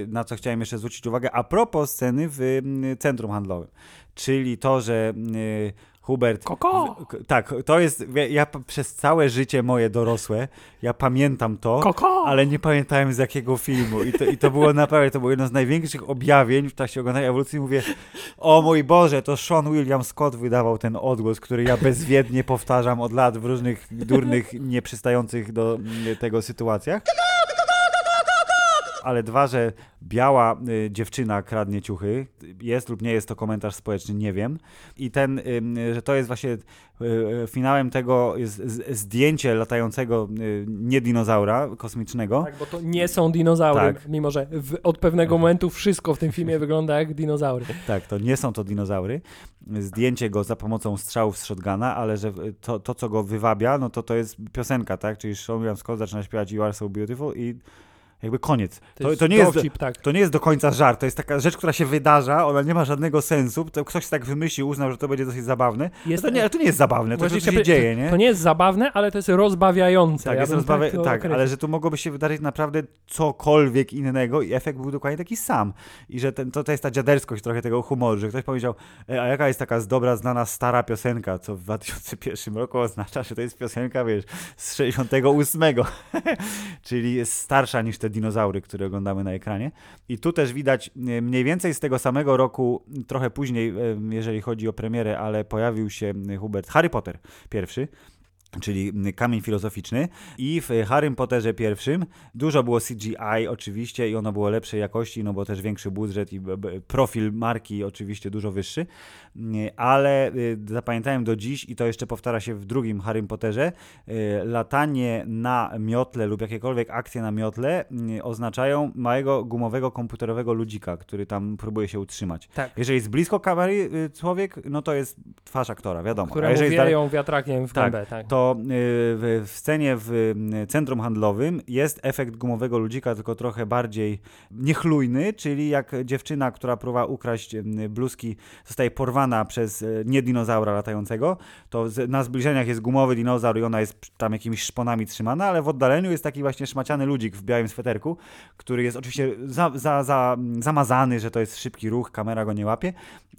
na co chciałem jeszcze zwrócić uwagę, a propos sceny w centrum handlowym, czyli to, że Hubert. Koko! tak, to jest. Ja przez całe życie moje dorosłe, ja pamiętam to, Koko! ale nie pamiętałem z jakiego filmu. I to, I to było naprawdę, to było jedno z największych objawień w czasie oglądania ewolucji. Mówię, o mój Boże, to Sean William Scott wydawał ten odgłos, który ja bezwiednie powtarzam od lat w różnych durnych, nieprzystających do tego sytuacjach ale dwa, że biała y, dziewczyna kradnie ciuchy, jest lub nie jest to komentarz społeczny, nie wiem. I ten, y, że to jest właśnie y, finałem tego jest zdjęcie latającego y, nie dinozaura kosmicznego. Tak, bo to nie są dinozaury, tak. mimo że w, od pewnego tak. momentu wszystko w tym filmie wygląda jak dinozaury. Tak, to nie są to dinozaury. Zdjęcie go za pomocą strzałów z shotguna, ale że to, to co go wywabia, no to to jest piosenka, tak? Czyli Sean William Scott zaczyna śpiewać You Are So Beautiful i Jakby koniec. To, To, jest to, nie jest, dowcip, tak. to nie jest do końca żart, to jest taka rzecz, która się wydarza, ona nie ma żadnego sensu, to ktoś tak wymyślił, uznał, że to będzie dosyć zabawne. Jest, to nie, ale to nie jest zabawne, to, się chciałby- dzieje, nie? To nie jest zabawne, ale to jest rozbawiające. Tak, ja jest rozbawia- tak określił. ale że tu mogłoby się wydarzyć naprawdę cokolwiek innego i efekt był dokładnie taki sam. I że ten, to, to jest ta dziaderskość trochę tego humoru, że ktoś powiedział, e, a jaka jest taka dobra, znana, stara piosenka, co w 2001 roku oznacza, że to jest piosenka, wiesz, z 68, czyli jest starsza niż te dinozaury, które oglądamy na ekranie. I tu też widać e, mniej więcej z tego samego roku, trochę później, e, jeżeli chodzi o premierę, ale pojawił się e, Hubert Harry Potter pierwszy czyli kamień filozoficzny. I w Harrym Potterze pierwszym dużo było CGI oczywiście i ono było lepszej jakości, no bo też większy budżet i profil marki oczywiście dużo wyższy, ale y, zapamiętałem do dziś i to jeszcze powtarza się w drugim Harrym Potterze, y, latanie na miotle lub jakiekolwiek akcje na miotle y, oznaczają małego gumowego komputerowego ludzika, który tam próbuje się utrzymać. Tak. Jeżeli jest blisko kamery człowiek, no to jest twarz aktora, wiadomo. A Któremu jeżeli jest wiatrakiem w Tak, gębę. Tak. To y, w, scenie w y, centrum handlowym jest efekt gumowego ludzika, tylko trochę bardziej niechlujny, czyli jak dziewczyna, która próbowała ukraść y, bluzki, zostaje porwana przez nie dinozaura latającego, to na zbliżeniach jest gumowy dinozaur i ona jest tam jakimiś szponami trzymana, ale w oddaleniu jest taki właśnie szmaciany ludzik w białym sweterku, który jest oczywiście za, za, za, zamazany, że to jest szybki ruch, kamera go nie łapie,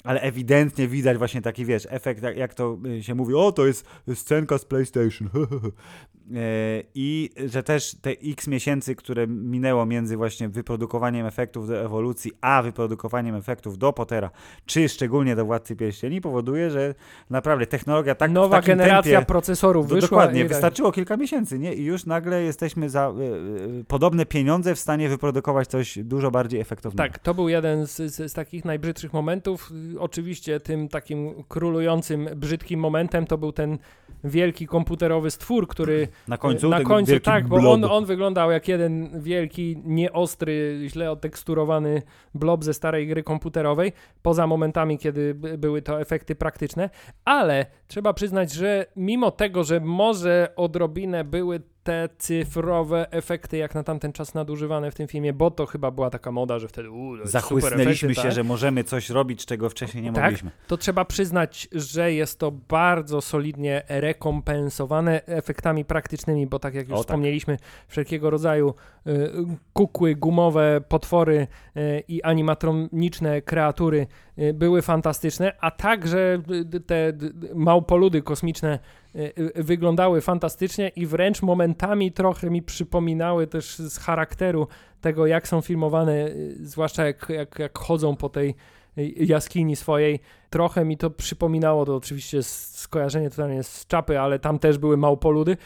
ale ewidentnie widać właśnie taki, wiesz, efekt, jak, jak to się mówi, o, to jest scenka z PlayStation. E, I że też te x miesięcy, które minęło między właśnie wyprodukowaniem efektów do ewolucji, a wyprodukowaniem efektów do Pottera, czy szczególnie do Władcy Pierścieni, powoduje, że naprawdę technologia tak w Nowa takim generacja tempie, procesorów wyszła. dokładnie, i tak. wystarczyło kilka miesięcy, nie? I już nagle jesteśmy za y, y, podobne pieniądze w stanie wyprodukować coś dużo bardziej efektownego. Tak, to był jeden z, z, z takich najbrzydszych momentów. Oczywiście tym takim królującym, brzydkim momentem to był ten wielki komputerowy stwór, który Na końcu na końcu tak, bo on, on wyglądał jak jeden wielki, nieostry, źle oteksturowany blob ze starej gry komputerowej, poza momentami, kiedy by- były to efekty praktyczne, ale trzeba przyznać, że mimo tego, że może odrobinę były te cyfrowe efekty jak na tamten czas nadużywane w tym filmie, bo to chyba była taka moda, że wtedy u, Zachłysnęliśmy efekty, się, tak? że możemy coś robić, czego wcześniej nie Tak. mogliśmy. to trzeba przyznać, że jest to bardzo solidnie rekompensowane efektami praktycznymi, bo tak jak już O, tak. wspomnieliśmy, wszelkiego rodzaju y, kukły, gumowe potwory y, i animatroniczne kreatury były fantastyczne, a także y, te małpoludy kosmiczne y, y, wyglądały fantastycznie i wręcz momentami trochę mi przypominały też z charakteru tego, jak są filmowane, y, zwłaszcza jak, jak, jak chodzą po tej y, jaskini swojej. Trochę mi to przypominało, to oczywiście skojarzenie totalnie z czapy, ale tam też były małpoludy.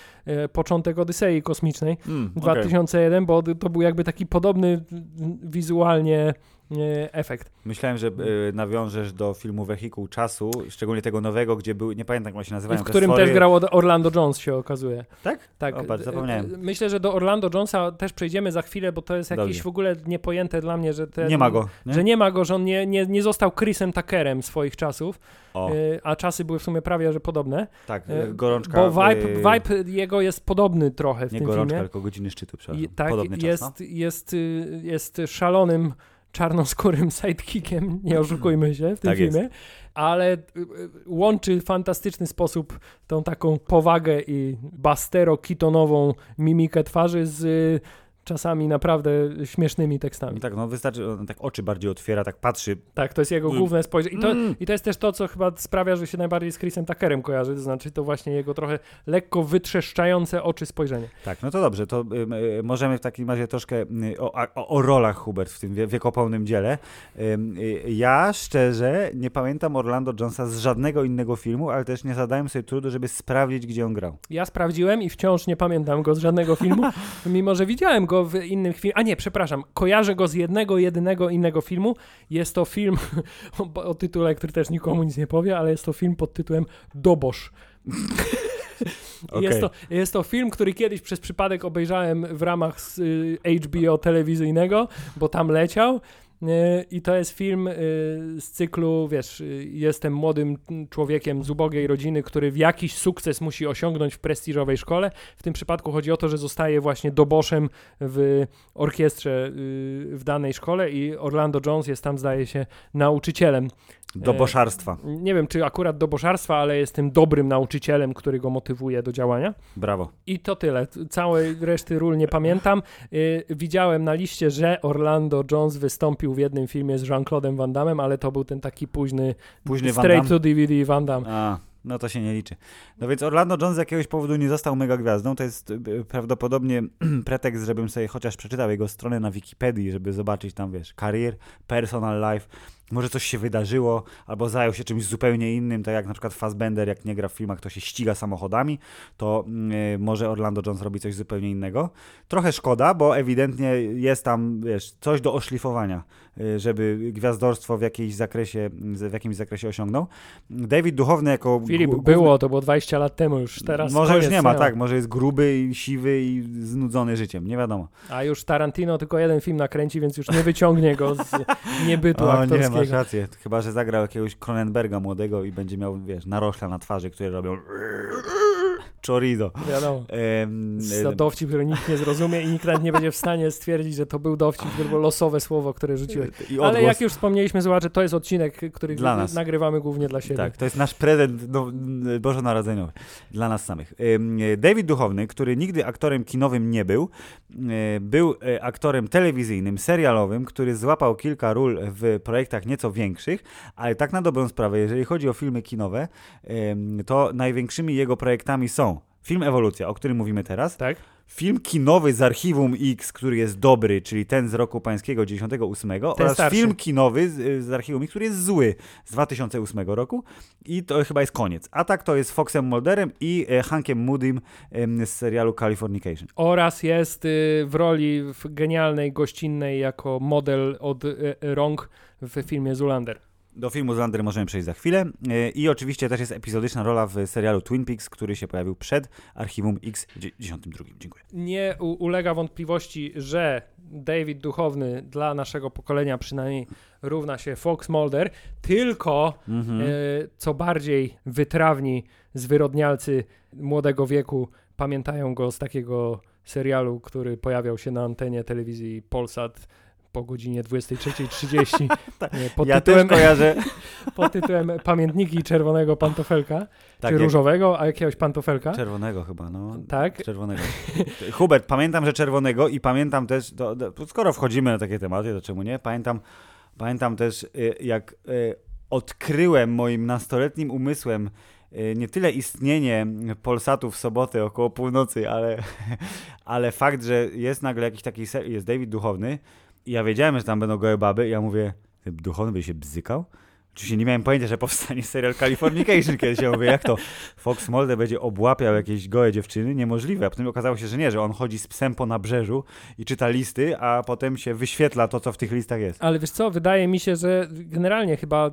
y, Początek Odysei Kosmicznej Mm, okej. 2001, bo to był jakby taki podobny wizualnie y, efekt. Myślałem, że y, nawiążesz do filmu Wehikuł Czasu, szczególnie tego nowego, gdzie był, nie pamiętam jak one się nazywają. w którym też grał Orlando Jones się okazuje. Tak? Tak. O, zapomniałem. y, Myślę, że do Orlando Jonesa też przejdziemy za chwilę, bo to jest jakieś Dobrze. w ogóle niepojęte dla mnie, że ten, Nie ma go. Nie? Że nie ma go, że on nie, nie, nie został Chrisem Tuckerem swoich czasów, O, a czasy były w sumie prawie, że podobne. tak, gorączka. Bo vibe, vibe jego jest podobny trochę w Nie tym gorączka, filmie. tylko godziny szczytu, przepraszam. I, tak, Podobny czas, jest, no. jest, y, jest szalonym czarnoskórym sidekickiem, nie oszukujmy się w tym Tak jest. filmie, ale y, y, łączy w fantastyczny sposób tą taką powagę i bastero-kitonową mimikę twarzy z y, czasami naprawdę śmiesznymi tekstami. Tak, no wystarczy, on tak oczy bardziej otwiera, tak patrzy. Tak, to jest jego Mm. główne spojrzenie. I to, Mm. I to jest też to, co chyba sprawia, że się najbardziej z Chrisem Tuckerem kojarzy, to znaczy to właśnie jego trochę lekko wytrzeszczające oczy spojrzenie. Tak, no to dobrze, to y, y, możemy w takim razie troszkę y, o, o, o rolach Hubert w tym wie, wiekopomnym dziele. Ym, y, ja szczerze nie pamiętam Orlando Jonesa z żadnego innego filmu, ale też nie zadałem sobie trudu, żeby sprawdzić, gdzie on grał. Ja sprawdziłem i wciąż nie pamiętam go z żadnego filmu, mimo że widziałem go w innym filmie. A nie, przepraszam, kojarzę go z jednego, jedynego innego filmu. Jest to film o, tytule, który też nikomu nic nie powie, ale jest to film pod tytułem Dobosz. Okej. Jest, to, jest to film, który kiedyś przez przypadek obejrzałem w ramach y, HBO telewizyjnego, bo tam leciał. I to jest film z cyklu, wiesz, jestem młodym człowiekiem z ubogiej rodziny, który w jakiś sukces musi osiągnąć w prestiżowej szkole. W tym przypadku chodzi o to, że zostaje właśnie doboszem w orkiestrze w danej szkole i Orlando Jones jest tam, zdaje się, nauczycielem. Doboszarstwa. E, nie wiem, czy akurat doboszarstwa, ale jest tym dobrym nauczycielem, który go motywuje do działania. Brawo. I to tyle. Całej reszty ról nie pamiętam. E, widziałem na liście, że Orlando Jones wystąpił w jednym filmie z Jean-Claude'em Van Damme, ale to był ten taki późny, późny straight to DVD Van Damme. A. No to się nie liczy. No więc Orlando Jones z jakiegoś powodu nie został mega gwiazdą. To jest y, prawdopodobnie pretekst, żebym sobie chociaż przeczytał jego stronę na Wikipedii, żeby zobaczyć tam, wiesz, career, personal life, może coś się wydarzyło, albo zajął się czymś zupełnie innym, tak jak na przykład Fassbender, jak nie gra w filmach, to się ściga samochodami, to yy, może Orlando Jones robi coś zupełnie innego. Trochę szkoda, bo ewidentnie jest tam, wiesz, coś do oszlifowania, yy, żeby gwiazdorstwo w jakimś zakresie, w jakimś zakresie osiągnął. David Duchowny jako... Filip, było, to było 20 lat temu, już teraz Może koniec, już nie ma, tak, może jest gruby i siwy i znudzony życiem, nie wiadomo. A już Tarantino tylko jeden film nakręci, więc już nie wyciągnie go z niebytu o, aktorskiego. Nie, masz rację. Chyba, że zagrał jakiegoś Cronenberga młodego i będzie miał, wiesz, narośla na twarzy, które robią chorizo. Wiadomo. Za dowcip, który nikt nie zrozumie i nikt nawet nie będzie w stanie stwierdzić, że to był dowcip, to było losowe słowo, które rzuciłeś. Ale jak już wspomnieliśmy, zobacz, to jest odcinek, który dla nas. nagrywamy głównie dla siebie. Tak, to jest nasz prezent no, bożonarodzeniowy dla nas samych. David Duchowny, który nigdy aktorem kinowym nie był, był e, aktorem telewizyjnym, serialowym, który złapał kilka ról w projektach nieco większych, ale tak na dobrą sprawę, jeżeli chodzi o filmy kinowe, to największymi jego projektami są film Ewolucja, o którym mówimy teraz. Tak. Film kinowy z Archiwum X, który jest dobry, czyli ten z roku pańskiego 98 ten oraz starszy. film kinowy z, z Archiwum X, który jest zły z 2008 roku i to chyba jest koniec. A tak to jest Foxem Mulderem i e, Hankiem Moodym e, z serialu Californication. Oraz jest y, w roli w genialnej gościnnej jako model od y, rąk w filmie Zulander. Do filmu Zlander możemy przejść za chwilę. E, I oczywiście też jest epizodyczna rola w serialu Twin Peaks, który się pojawił przed Archiwum X w 92. Dziękuję. Nie ulega wątpliwości, że David Duchowny dla naszego pokolenia przynajmniej równa się Fox Mulder, tylko mhm. e, co bardziej wytrawni zwyrodnialcy młodego wieku pamiętają go z takiego serialu, który pojawiał się na antenie telewizji Polsat po godzinie 23.30 tak. pod ja tytułem, pod tytułem Pamiętniki Czerwonego Pantofelka, tak, czy Różowego, a jakiegoś Pantofelka. Czerwonego chyba, no. Tak. Czerwonego. Hubert, pamiętam, że czerwonego i pamiętam też, to, to, skoro wchodzimy na takie tematy, to czemu nie? Pamiętam, pamiętam też, y, jak y, odkryłem moim nastoletnim umysłem y, nie tyle istnienie Polsatu w sobotę około północy, ale, ale fakt, że jest nagle jakiś taki, jest David Duchowny, ja wiedziałem, że tam będą gołe baby ja mówię, duchowny by się bzykał? Oczywiście nie miałem pojęcia, że powstanie serial Californication kiedyś. Ja mówię, jak to Fox Mulder będzie obłapiał jakieś gołe dziewczyny? Niemożliwe. A potem okazało się, że nie, że on chodzi z psem po nabrzeżu i czyta listy, a potem się wyświetla to, co w tych listach jest. Ale wiesz co, wydaje mi się, że generalnie chyba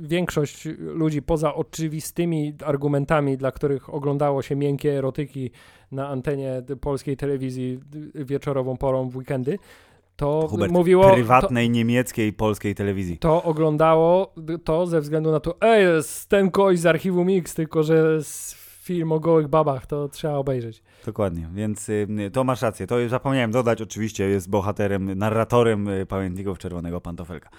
większość ludzi poza oczywistymi argumentami, dla których oglądało się miękkie erotyki na antenie polskiej telewizji wieczorową porą w weekendy, to Hubert, mówiło... prywatnej to, niemieckiej, polskiej telewizji. To oglądało to ze względu na to, ej, jest ten kość z Archiwum Mix, tylko że z film o gołych babach, to trzeba obejrzeć. Dokładnie, więc y, to masz rację. To zapomniałem dodać, oczywiście jest bohaterem, narratorem y, Pamiętników Czerwonego Pantofelka.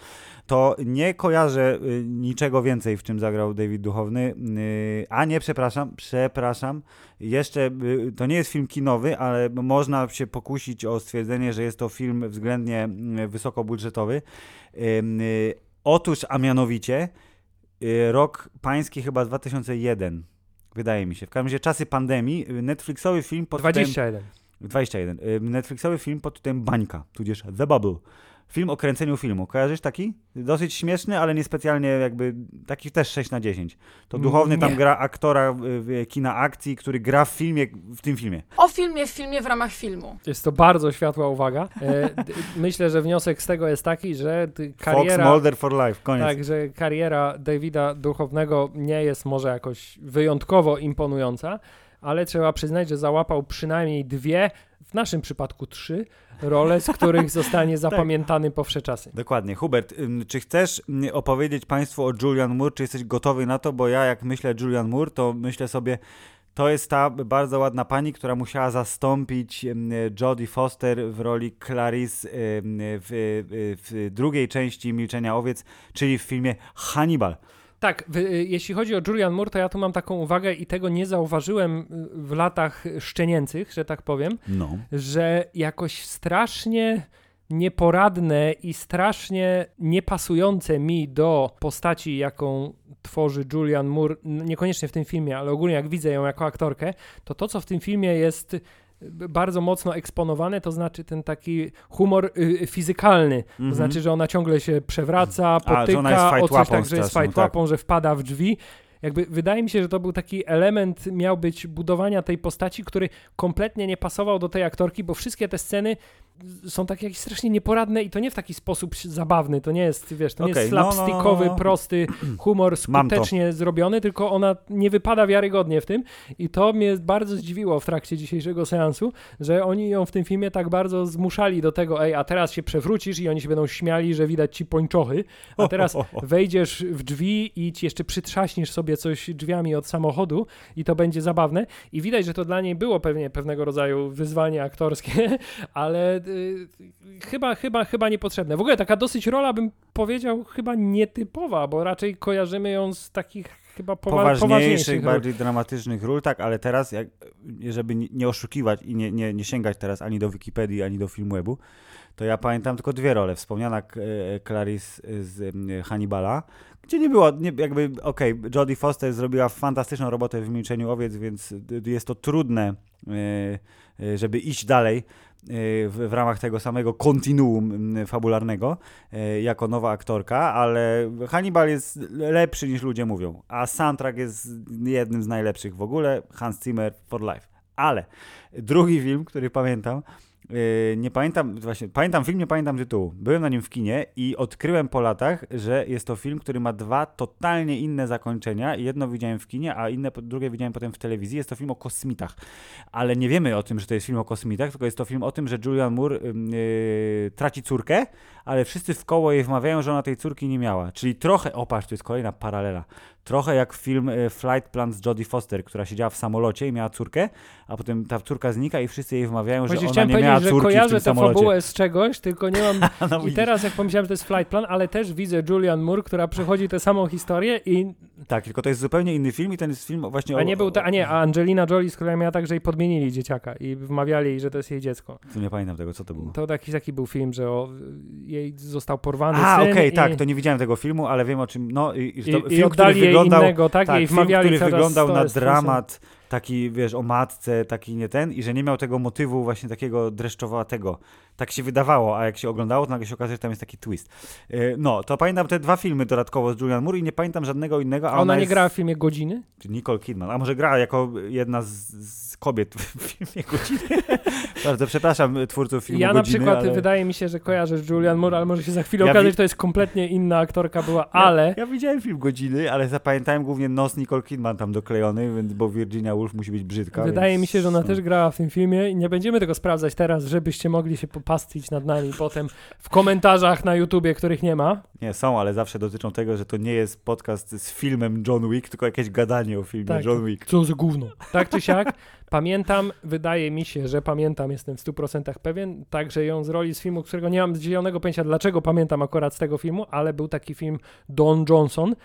To nie kojarzę y, niczego więcej, w czym zagrał David Duchowny. Y, a nie, przepraszam, przepraszam. Jeszcze, y, to nie jest film kinowy, ale można się pokusić o stwierdzenie, że jest to film względnie y, wysokobudżetowy. Y, otóż, a mianowicie, rok pański chyba 2001 Wydaje mi się. W każdym razie czasy pandemii, y, Netflixowy film pod 21. Tytułem, 21. Netflixowy film pod tytułem Bańka, tudzież The Bubble. Film o kręceniu filmu. Kojarzysz taki? Dosyć śmieszny, ale niespecjalnie jakby, taki też 6 na 10. To mm, duchowny tam gra aktora kina akcji, który gra w filmie, w tym filmie. O filmie w filmie w ramach filmu. Jest to bardzo światła uwaga. E, myślę, że wniosek z tego jest taki, że kariera... Fox Mulder for life, koniec. Tak, że kariera Davida Duchownego nie jest może jakoś wyjątkowo imponująca, ale trzeba przyznać, że załapał przynajmniej dwie w naszym przypadku trzy role, z których zostanie zapamiętany po wsze czasy. Dokładnie. Hubert, czy chcesz ym, opowiedzieć Państwu o Julian Moore? Czy jesteś gotowy na to? Bo ja jak myślę Julian Moore, to myślę sobie, to jest ta bardzo ładna pani, która musiała zastąpić Jodie Foster w roli Clarice w, w, w drugiej części Milczenia Owiec, czyli w filmie Hannibal. Tak, y, jeśli chodzi o Julian Moore, to ja tu mam taką uwagę i tego nie zauważyłem y, w latach szczenięcych, że tak powiem, No. że jakoś strasznie nieporadne i strasznie niepasujące mi do postaci, jaką tworzy Julian Moore, niekoniecznie w tym filmie, ale ogólnie jak widzę ją jako aktorkę, to to, co w tym filmie jest bardzo mocno eksponowane, to znaczy ten taki humor y, fizykalny. To Mhm. znaczy, że ona ciągle się przewraca, A, potyka, o coś tak, że jest straszną, fajtłapą, że wpada w drzwi. Jakby wydaje mi się, że to był taki element, miał być budowania tej postaci, który kompletnie nie pasował do tej aktorki, bo wszystkie te sceny są takie jakieś strasznie nieporadne i to nie w taki sposób zabawny, to nie jest, wiesz, to nie Okej, jest no, no, no, slapstickowy, no. prosty humor skutecznie zrobiony, tylko ona nie wypada wiarygodnie w tym. I to mnie bardzo zdziwiło w trakcie dzisiejszego seansu, że oni ją w tym filmie tak bardzo zmuszali do tego, ej, a teraz się przewrócisz? I oni się będą śmiali, że widać ci pończochy, a teraz wejdziesz w drzwi i ci jeszcze przytrzaśniesz sobie coś drzwiami od samochodu i to będzie zabawne. I widać, że to dla niej było pewnie pewnego rodzaju wyzwanie aktorskie, ale chyba, chyba, chyba niepotrzebne. W ogóle taka dosyć rola, bym powiedział, chyba nietypowa, bo raczej kojarzymy ją z takich chyba powa- poważniejszych, bardziej dramatycznych ról, tak, ale teraz, jak, żeby nie- oszukiwać i nie, nie, nie sięgać teraz ani do Wikipedii, ani do Filmwebu, to ja pamiętam tylko dwie role. Wspomniana e, Clarice z em, Hannibala, gdzie nie było, nie, jakby, okej, Jodie Foster zrobiła fantastyczną robotę w Milczeniu Owiec, więc d- jest to trudne, e, e, żeby iść dalej w, w ramach tego samego kontinuum m, fabularnego jako nowa aktorka, ale Hannibal jest lepszy niż ludzie mówią, a soundtrack jest jednym z najlepszych w ogóle, Hans Zimmer for life. Ale drugi film, który pamiętam, nie pamiętam, właśnie, pamiętam film, nie pamiętam tytułu. Byłem na nim w kinie i odkryłem po latach, że jest to film, który ma dwa totalnie inne zakończenia. Jedno widziałem w kinie, a inne, drugie widziałem potem w telewizji. Jest to film o kosmitach. Ale nie wiemy o tym, że to jest film o kosmitach, tylko jest to film o tym, że Julian Moore yy, traci córkę, ale wszyscy w koło jej wmawiają, że ona tej córki nie miała. Czyli trochę, o patrz, to jest kolejna paralela. Trochę jak film y, Flight Plan z Jodie Foster, która siedziała w samolocie i miała córkę, a potem ta córka znika i wszyscy jej wmawiają, że Właśnie ona nie miała powiedzieć, że córki w kojarzę tym tę samolocie. fabułę z czegoś, tylko nie mam No, I teraz jak pomyślałem, że to jest Flight Plan, ale też widzę Julian Moore, która przechodzi tę samą historię i Tak, tylko to jest zupełnie inny film i ten jest film właśnie a o... nie był ta, a nie, a Angelina Jolie z kolei miała tak, że jej podmienili dzieciaka i wmawiali jej, że to jest jej dziecko. Tu Nie pamiętam tego, co to było. To jakiś taki był film, że o, jej został porwany A, okej, i, tak, to nie widziałem tego filmu, ale wiem o czym, no i, i, to i film, oddali jej wyglądał... innego, tak? Tak, jej film, który wyglądał na dramat, taki, wiesz, o matce, taki nie ten, i że nie miał tego motywu właśnie takiego dreszczowatego. Tak się wydawało, a jak się oglądało, to nagle się okazuje, że tam jest taki twist. Yy, No, to pamiętam te dwa filmy dodatkowo z Julian Moore i nie pamiętam żadnego innego, a A ona nie jest... grała w filmie Godziny? Czy Nicole Kidman, a może gra jako jedna z, z kobiet w filmie Godziny. Bardzo przepraszam twórców filmu Ja na Godziny, przykład ale... wydaje mi się, że kojarzę z Julian Moore, ale może się za chwilę Ja okazać, wi- że to jest kompletnie inna aktorka była, ale Ja, ja widziałem film Godziny, ale zapamiętałem głównie nos Nicole Kidman tam doklejony, więc, bo Virginia Woolf musi być brzydka. wydaje więc... mi się, że ona no. też grała w tym filmie i nie będziemy tego sprawdzać teraz, żebyście mogli się popastwić nad nami potem w komentarzach na YouTubie, których nie ma. Nie, są, ale zawsze dotyczą tego, że to nie jest podcast z filmem John Wick, tylko jakieś gadanie o filmie Tak. John Wick. Co za gówno. Tak czy siak, pamiętam, wydaje mi się, że pamiętam, jestem w 100% pewien, także ją z roli z filmu, którego nie mam zielonego pojęcia, dlaczego pamiętam akurat z tego filmu, ale był taki film Don Johnson,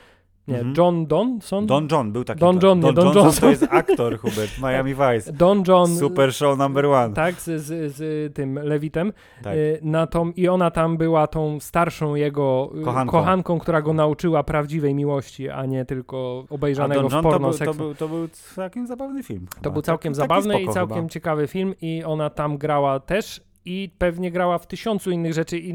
nie, Mhm. John Donson? Don John był taki. Don John, nie, Don Johnson Johnson. to jest aktor, Hubert, Miami Vice. Don John, Super show number one. tak, z, z, z tym Lewitem. Tak. Y, Na tą, I ona tam była tą starszą jego y, Kochanką. kochanką, która go nauczyła prawdziwej miłości, a nie tylko A obejrzanego Don w John to porno był, to, był, to był całkiem zabawny film. To chyba. był całkiem Taki- taki zabawny i spoko całkiem chyba. ciekawy film i ona tam grała też i pewnie grała w tysiącu innych rzeczy i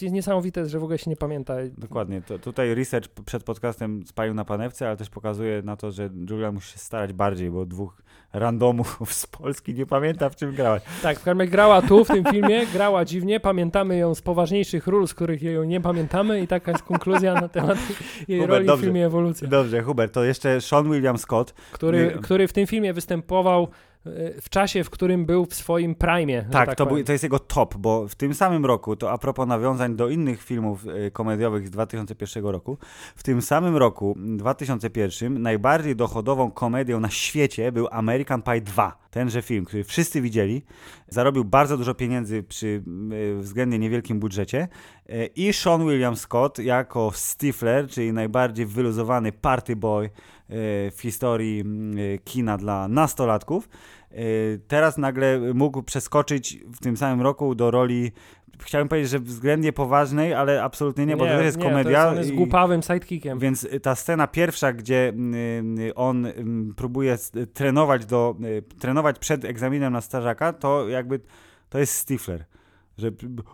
jest niesamowite, że w ogóle się nie pamięta. Dokładnie. To, tutaj research przed podcastem spalił na panewce, ale też pokazuje na to, że Julia musi się starać bardziej, bo dwóch randomów z Polski nie pamięta, w czym grała. Tak, w grała tu w tym filmie, grała dziwnie, pamiętamy ją z poważniejszych ról, z których jej nie pamiętamy i taka jest konkluzja na temat jej Hubert, roli w dobrze. filmie Ewolucja, Dobrze, Hubert, to jeszcze Sean William Scott. który, który w tym filmie występował w czasie, w którym był w swoim prime. Tak, tak to, był, to jest jego top, bo w tym samym roku, to a propos nawiązań do innych filmów y, komediowych z 2001 roku, w tym samym roku, m, 2001, najbardziej dochodową komedią na świecie był American Pie 2. Tenże film, który wszyscy widzieli, zarobił bardzo dużo pieniędzy przy względnie niewielkim budżecie y, i Sean William Scott jako Stifler, czyli najbardziej wyluzowany party boy y, w historii kina dla nastolatków, y, teraz nagle mógł przeskoczyć w tym samym roku do roli, chciałem powiedzieć, że względnie poważnej, ale absolutnie nie, bo to też jest nie, komedia. To jest, on jest głupawym sidekickiem. więc y, ta scena pierwsza, gdzie mm, y, on próbuje y, trenować, do, y, trenować przed egzaminem na strażaka, to jakby to jest Stifler. Że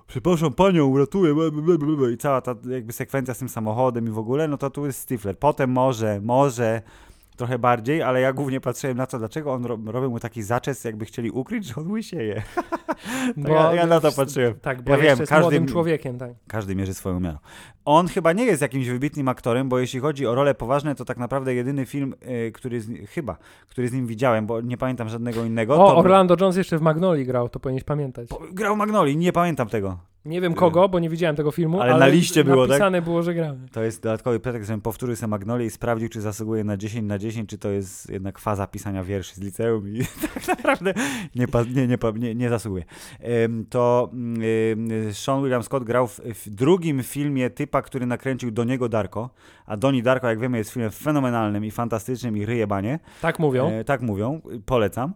przepraszam panią, ble, i cała ta jakby sekwencja z tym samochodem i w ogóle, no to tu jest Stifler. Potem może, może trochę bardziej, ale ja głównie patrzyłem na to, dlaczego on ro robił mu taki zaczes, jakby chcieli ukryć, że on łysieje. Bo- ja, ja na to patrzyłem. Tak, bo Ja wiem, jest każdy- młodym człowiekiem, tak. Każdy mierzy swoją miarą. On chyba nie jest jakimś wybitnym aktorem, bo jeśli chodzi o role poważne, to tak naprawdę jedyny film, y, który z, chyba, który z nim widziałem, bo nie pamiętam żadnego innego. O, Orlando Jones jeszcze w Magnolii grał, to powinieneś pamiętać. Po- Grał Magnoli, nie pamiętam tego. Nie wiem kogo, bo nie widziałem tego filmu, Ale ale, na liście było, tak? napisane było, że grał. To jest dodatkowy pretekst, żebym powtórzył sobie Magnolię i sprawdził, czy zasługuje na 10 na 10, czy to jest jednak faza pisania wierszy z liceum i tak naprawdę nie, nie, nie, nie, nie zasługuje. To Sean William Scott grał w, w drugim filmie typa, który nakręcił Doniego Darko, a Doni Darko, jak wiemy, jest filmem fenomenalnym i fantastycznym i ryje banie. Tak mówią. E, tak mówią, polecam.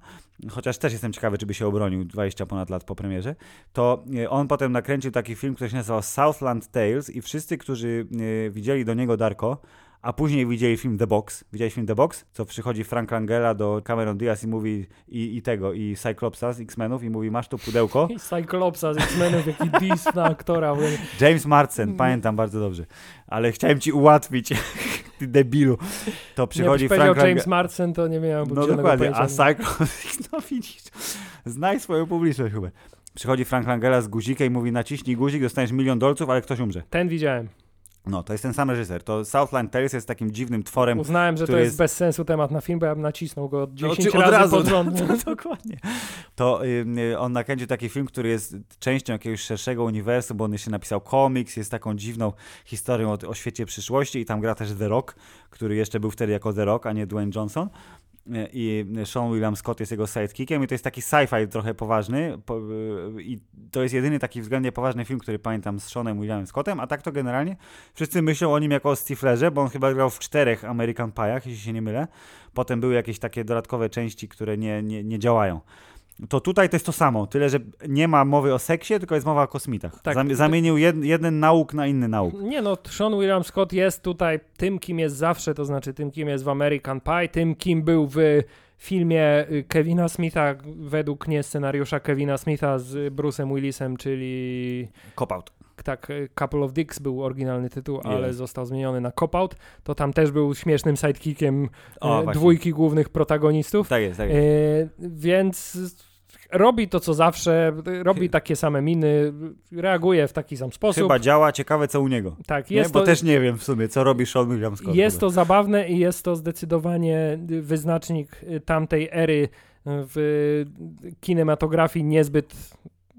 Chociaż też jestem ciekawy, czy by się obronił 20 ponad lat po premierze. To e, on potem nakręcił taki film, który się nazywał Southland Tales i wszyscy, którzy e, widzieli do niego Darko, a później widzieli film The Box. Widziałeś film The Box? Co przychodzi Frank Langella do Cameron Diaz i mówi i, i tego, i Cyclopsa z X-Menów i mówi, masz tu pudełko. I Cyclopsa z X-Menów, jaki diss na aktora. James Marsden, pamiętam bardzo dobrze. Ale chciałem ci ułatwić, ty debilu. To przychodzi Frank Langella. James Marsden, to nie miałem No dokładnie, a. Cyclops, no widzisz, znaj swoją publiczność, Hubert. Przychodzi Frank Langella z guzikiem i mówi naciśnij guzik, dostaniesz milion dolców, ale ktoś umrze. Ten widziałem. No, to jest ten sam reżyser. To Southland Tales jest takim dziwnym tworem. Uznałem, że to jest jest- bez sensu temat na film, bo ja bym nacisnął go 10 czy od razy razu, pod rząd. No, dokładnie. To y, on nakręcił taki film, który jest częścią jakiegoś szerszego uniwersum, bo on jeszcze napisał komiks, jest taką dziwną historią o, o świecie przyszłości i tam gra też The Rock, który jeszcze był wtedy jako The Rock, a nie Dwayne Johnson. Y, I Sean William Scott jest jego sidekickiem i to jest taki sci-fi trochę poważny po, y, i to jest jedyny taki względnie poważny film, który pamiętam z Seanem Williamem Scottem, a tak to generalnie wszyscy myślą o nim jako o Stiflerze, bo on chyba grał w czterech American Pie'ach, jeśli się nie mylę. Potem były jakieś takie dodatkowe części, które nie, nie, nie działają. To tutaj to jest to samo, tyle że nie ma mowy o seksie, tylko jest mowa o kosmitach. Tak. Zam- Zamienił jed, jeden nauk na inny nauk. Nie no, Sean William Scott jest tutaj tym, kim jest zawsze, to znaczy tym, kim jest w American Pie, tym, kim był w filmie y, Kevina Smitha, według nie scenariusza Kevina Smitha z Bruce'em Willisem, czyli Cop-out. Tak, y, Couple of Dicks był oryginalny tytuł, ale Jest. został zmieniony na Cop Out, to tam też był śmiesznym sidekickiem O, właśnie. dwójki głównych protagonistów. Tak jest, tak jest. E, więc robi to, co zawsze, robi takie same miny, reaguje w taki sam sposób. Chyba działa, ciekawe co u niego. tak, Nie? jest Bo to, też nie wiem w sumie, co robi Sean William Scott. jest to zabawne i jest to zdecydowanie wyznacznik y, tamtej ery w kinematografii niezbyt,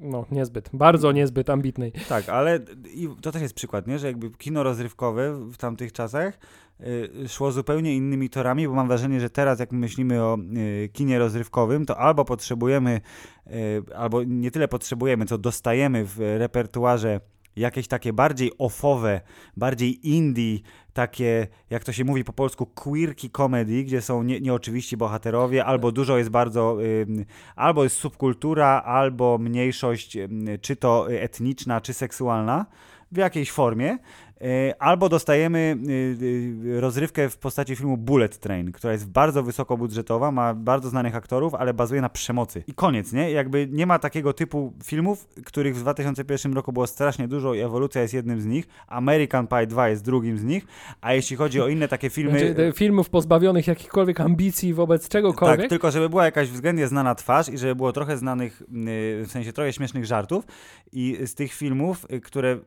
no niezbyt, bardzo niezbyt ambitnej. Tak, ale i to też jest przykład, nie? że jakby kino rozrywkowe w tamtych czasach y, szło zupełnie innymi torami, bo mam wrażenie, że teraz jak myślimy o y, kinie rozrywkowym, to albo potrzebujemy, y, albo nie tyle potrzebujemy, co dostajemy w repertuarze jakieś takie bardziej offowe, bardziej indie, takie, jak to się mówi po polsku, queerki comedy, gdzie są nie, nieoczywiści bohaterowie, albo dużo jest bardzo, albo jest subkultura, albo mniejszość, czy to etniczna, czy seksualna, w jakiejś formie, albo dostajemy y, y, rozrywkę w postaci filmu Bullet Train, która jest bardzo wysokobudżetowa, ma bardzo znanych aktorów, ale bazuje na przemocy. I koniec, nie? Jakby nie ma takiego typu filmów, których w 2001 roku było strasznie dużo i ewolucja jest jednym z nich. American Pie 2 jest drugim z nich, a jeśli chodzi o inne takie filmy... Znaczy, filmów pozbawionych jakichkolwiek ambicji wobec czegokolwiek. Tak, tylko żeby była jakaś względnie znana twarz i żeby było trochę znanych, y, w sensie trochę śmiesznych żartów i z tych filmów, które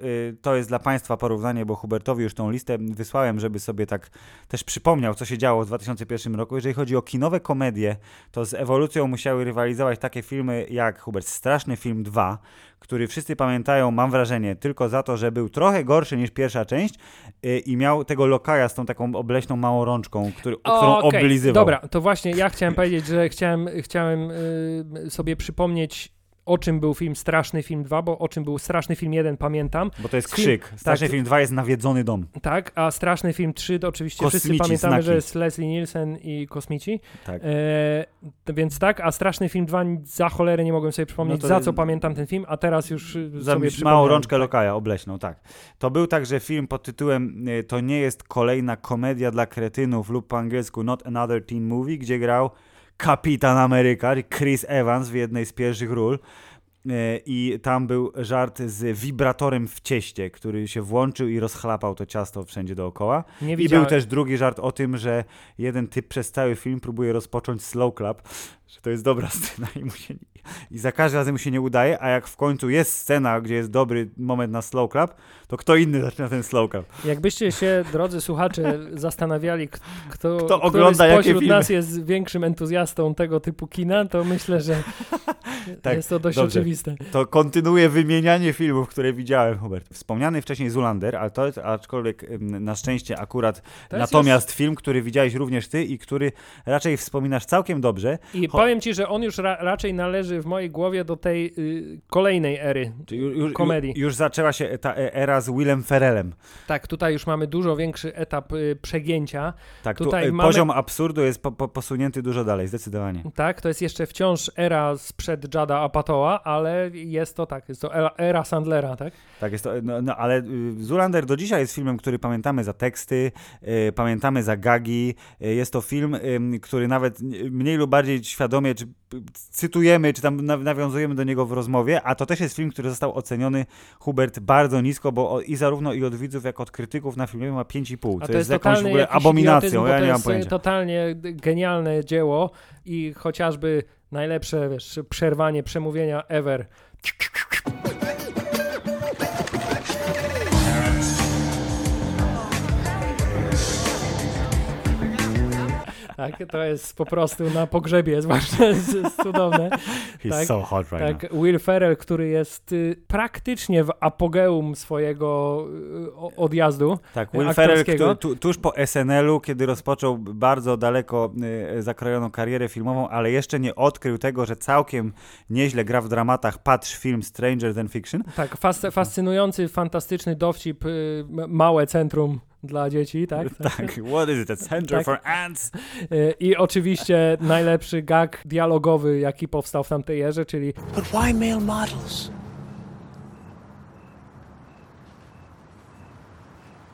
to jest dla Państwa porównanie, bo Hubertowi już tą listę wysłałem, żeby sobie tak też przypomniał, co się działo w 2001 roku. Jeżeli chodzi o kinowe komedie, to z ewolucją musiały rywalizować takie filmy jak Hubert Straszny Film 2, który wszyscy pamiętają, mam wrażenie, tylko za to, że był trochę gorszy niż pierwsza część yy, i miał tego lokaja z tą taką obleśną małą rączką, który, O, którą okej, oblizywał. Dobra, to właśnie ja chciałem powiedzieć, że chciałem, chciałem y, sobie przypomnieć, o czym był film Straszny Film 2, bo o czym był Straszny Film 1 pamiętam, Bo to jest Film- krzyk. Straszny tak. Film 2 jest nawiedzony dom. tak, a Straszny Film 3 to oczywiście wszyscy Kosmici, pamiętamy, znaki. że jest Leslie Nielsen i Kosmici, Tak. e, więc tak, a Straszny Film 2 za cholerę nie mogłem sobie przypomnieć, No za co pamiętam ten film, a teraz już y, Za sobie małą rączkę lokaja obleśną, tak. To był także film pod tytułem y, To nie jest kolejna komedia dla kretynów lub po angielsku Not Another Teen Movie, gdzie grał Kapitan Ameryka, Chris Evans w jednej z pierwszych ról. Y, I tam był żart z wibratorem w cieście, który się włączył i rozchlapał to ciasto wszędzie dookoła. Nie I widziałem. był też drugi żart o tym, że jeden typ przez cały film próbuje rozpocząć slow clap, że to jest dobra scena i mu się i za każdym razem mu się nie udaje, a jak w końcu jest scena, gdzie jest dobry moment na slow clap, to kto inny zaczyna ten slow clap. Jakbyście się, drodzy słuchacze, zastanawiali, kto, Kto ogląda jakie spośród filmy. nas jest większym entuzjastą tego typu kina, to myślę, że Tak, jest to dość dobrze. oczywiste. To kontynuuję wymienianie filmów, które widziałem, Hubert. Wspomniany wcześniej Zulander, ale to jest aczkolwiek na szczęście akurat natomiast film, który widziałeś również ty i który raczej wspominasz całkiem dobrze. I powiem ci, że on już ra raczej należy w mojej głowie do tej y, kolejnej ery. Już, już, Komedii. już zaczęła się ta e- era z Willem Ferrellem. Tak, tutaj już mamy dużo większy etap y, przegięcia. Tak, Tutaj tu, e, mamy- poziom absurdu jest po, po, posunięty dużo dalej, zdecydowanie. Tak, to jest jeszcze wciąż era sprzed Jada Apatoa, ale jest to tak, jest to era, era Sandlera, tak? Tak jest to, no, no ale y, Zoolander do dzisiaj jest filmem, który pamiętamy za teksty, y, pamiętamy za gagi. Y, jest to film, który nawet y, mniej lub bardziej świadomie czy, p- cytujemy, czy tam na, nawiązujemy do niego w rozmowie, a to też jest film, który został oceniony, Hubert, bardzo nisko, bo i zarówno i od widzów, jak od krytyków na filmie ma 5,5, A co jest, jakąś w ogóle abominacją, idiotyzm, ja to nie mam jest y, pojęcia. totalnie genialne dzieło i chociażby najlepsze wiesz, przerwanie przemówienia ever. Tak, to jest po prostu na pogrzebie, zwłaszcza jest, jest cudowne. He's tak, so hot right now. Tak, Will Ferrell, który jest y, praktycznie w apogeum swojego y, odjazdu. Tak, Will Ferrell, który, tu, tuż po SNL-u, kiedy rozpoczął bardzo daleko y, zakrojoną karierę filmową, ale jeszcze nie odkrył tego, że całkiem nieźle gra w dramatach. Patrz film Stranger Than Fiction. Tak, fas- fascynujący, fantastyczny dowcip, y, małe centrum dla dzieci, tak? Tak, what is it, a center Tak. for ants? Y, I oczywiście najlepszy gag dialogowy, jaki powstał w tamtej erze, czyli But why male models?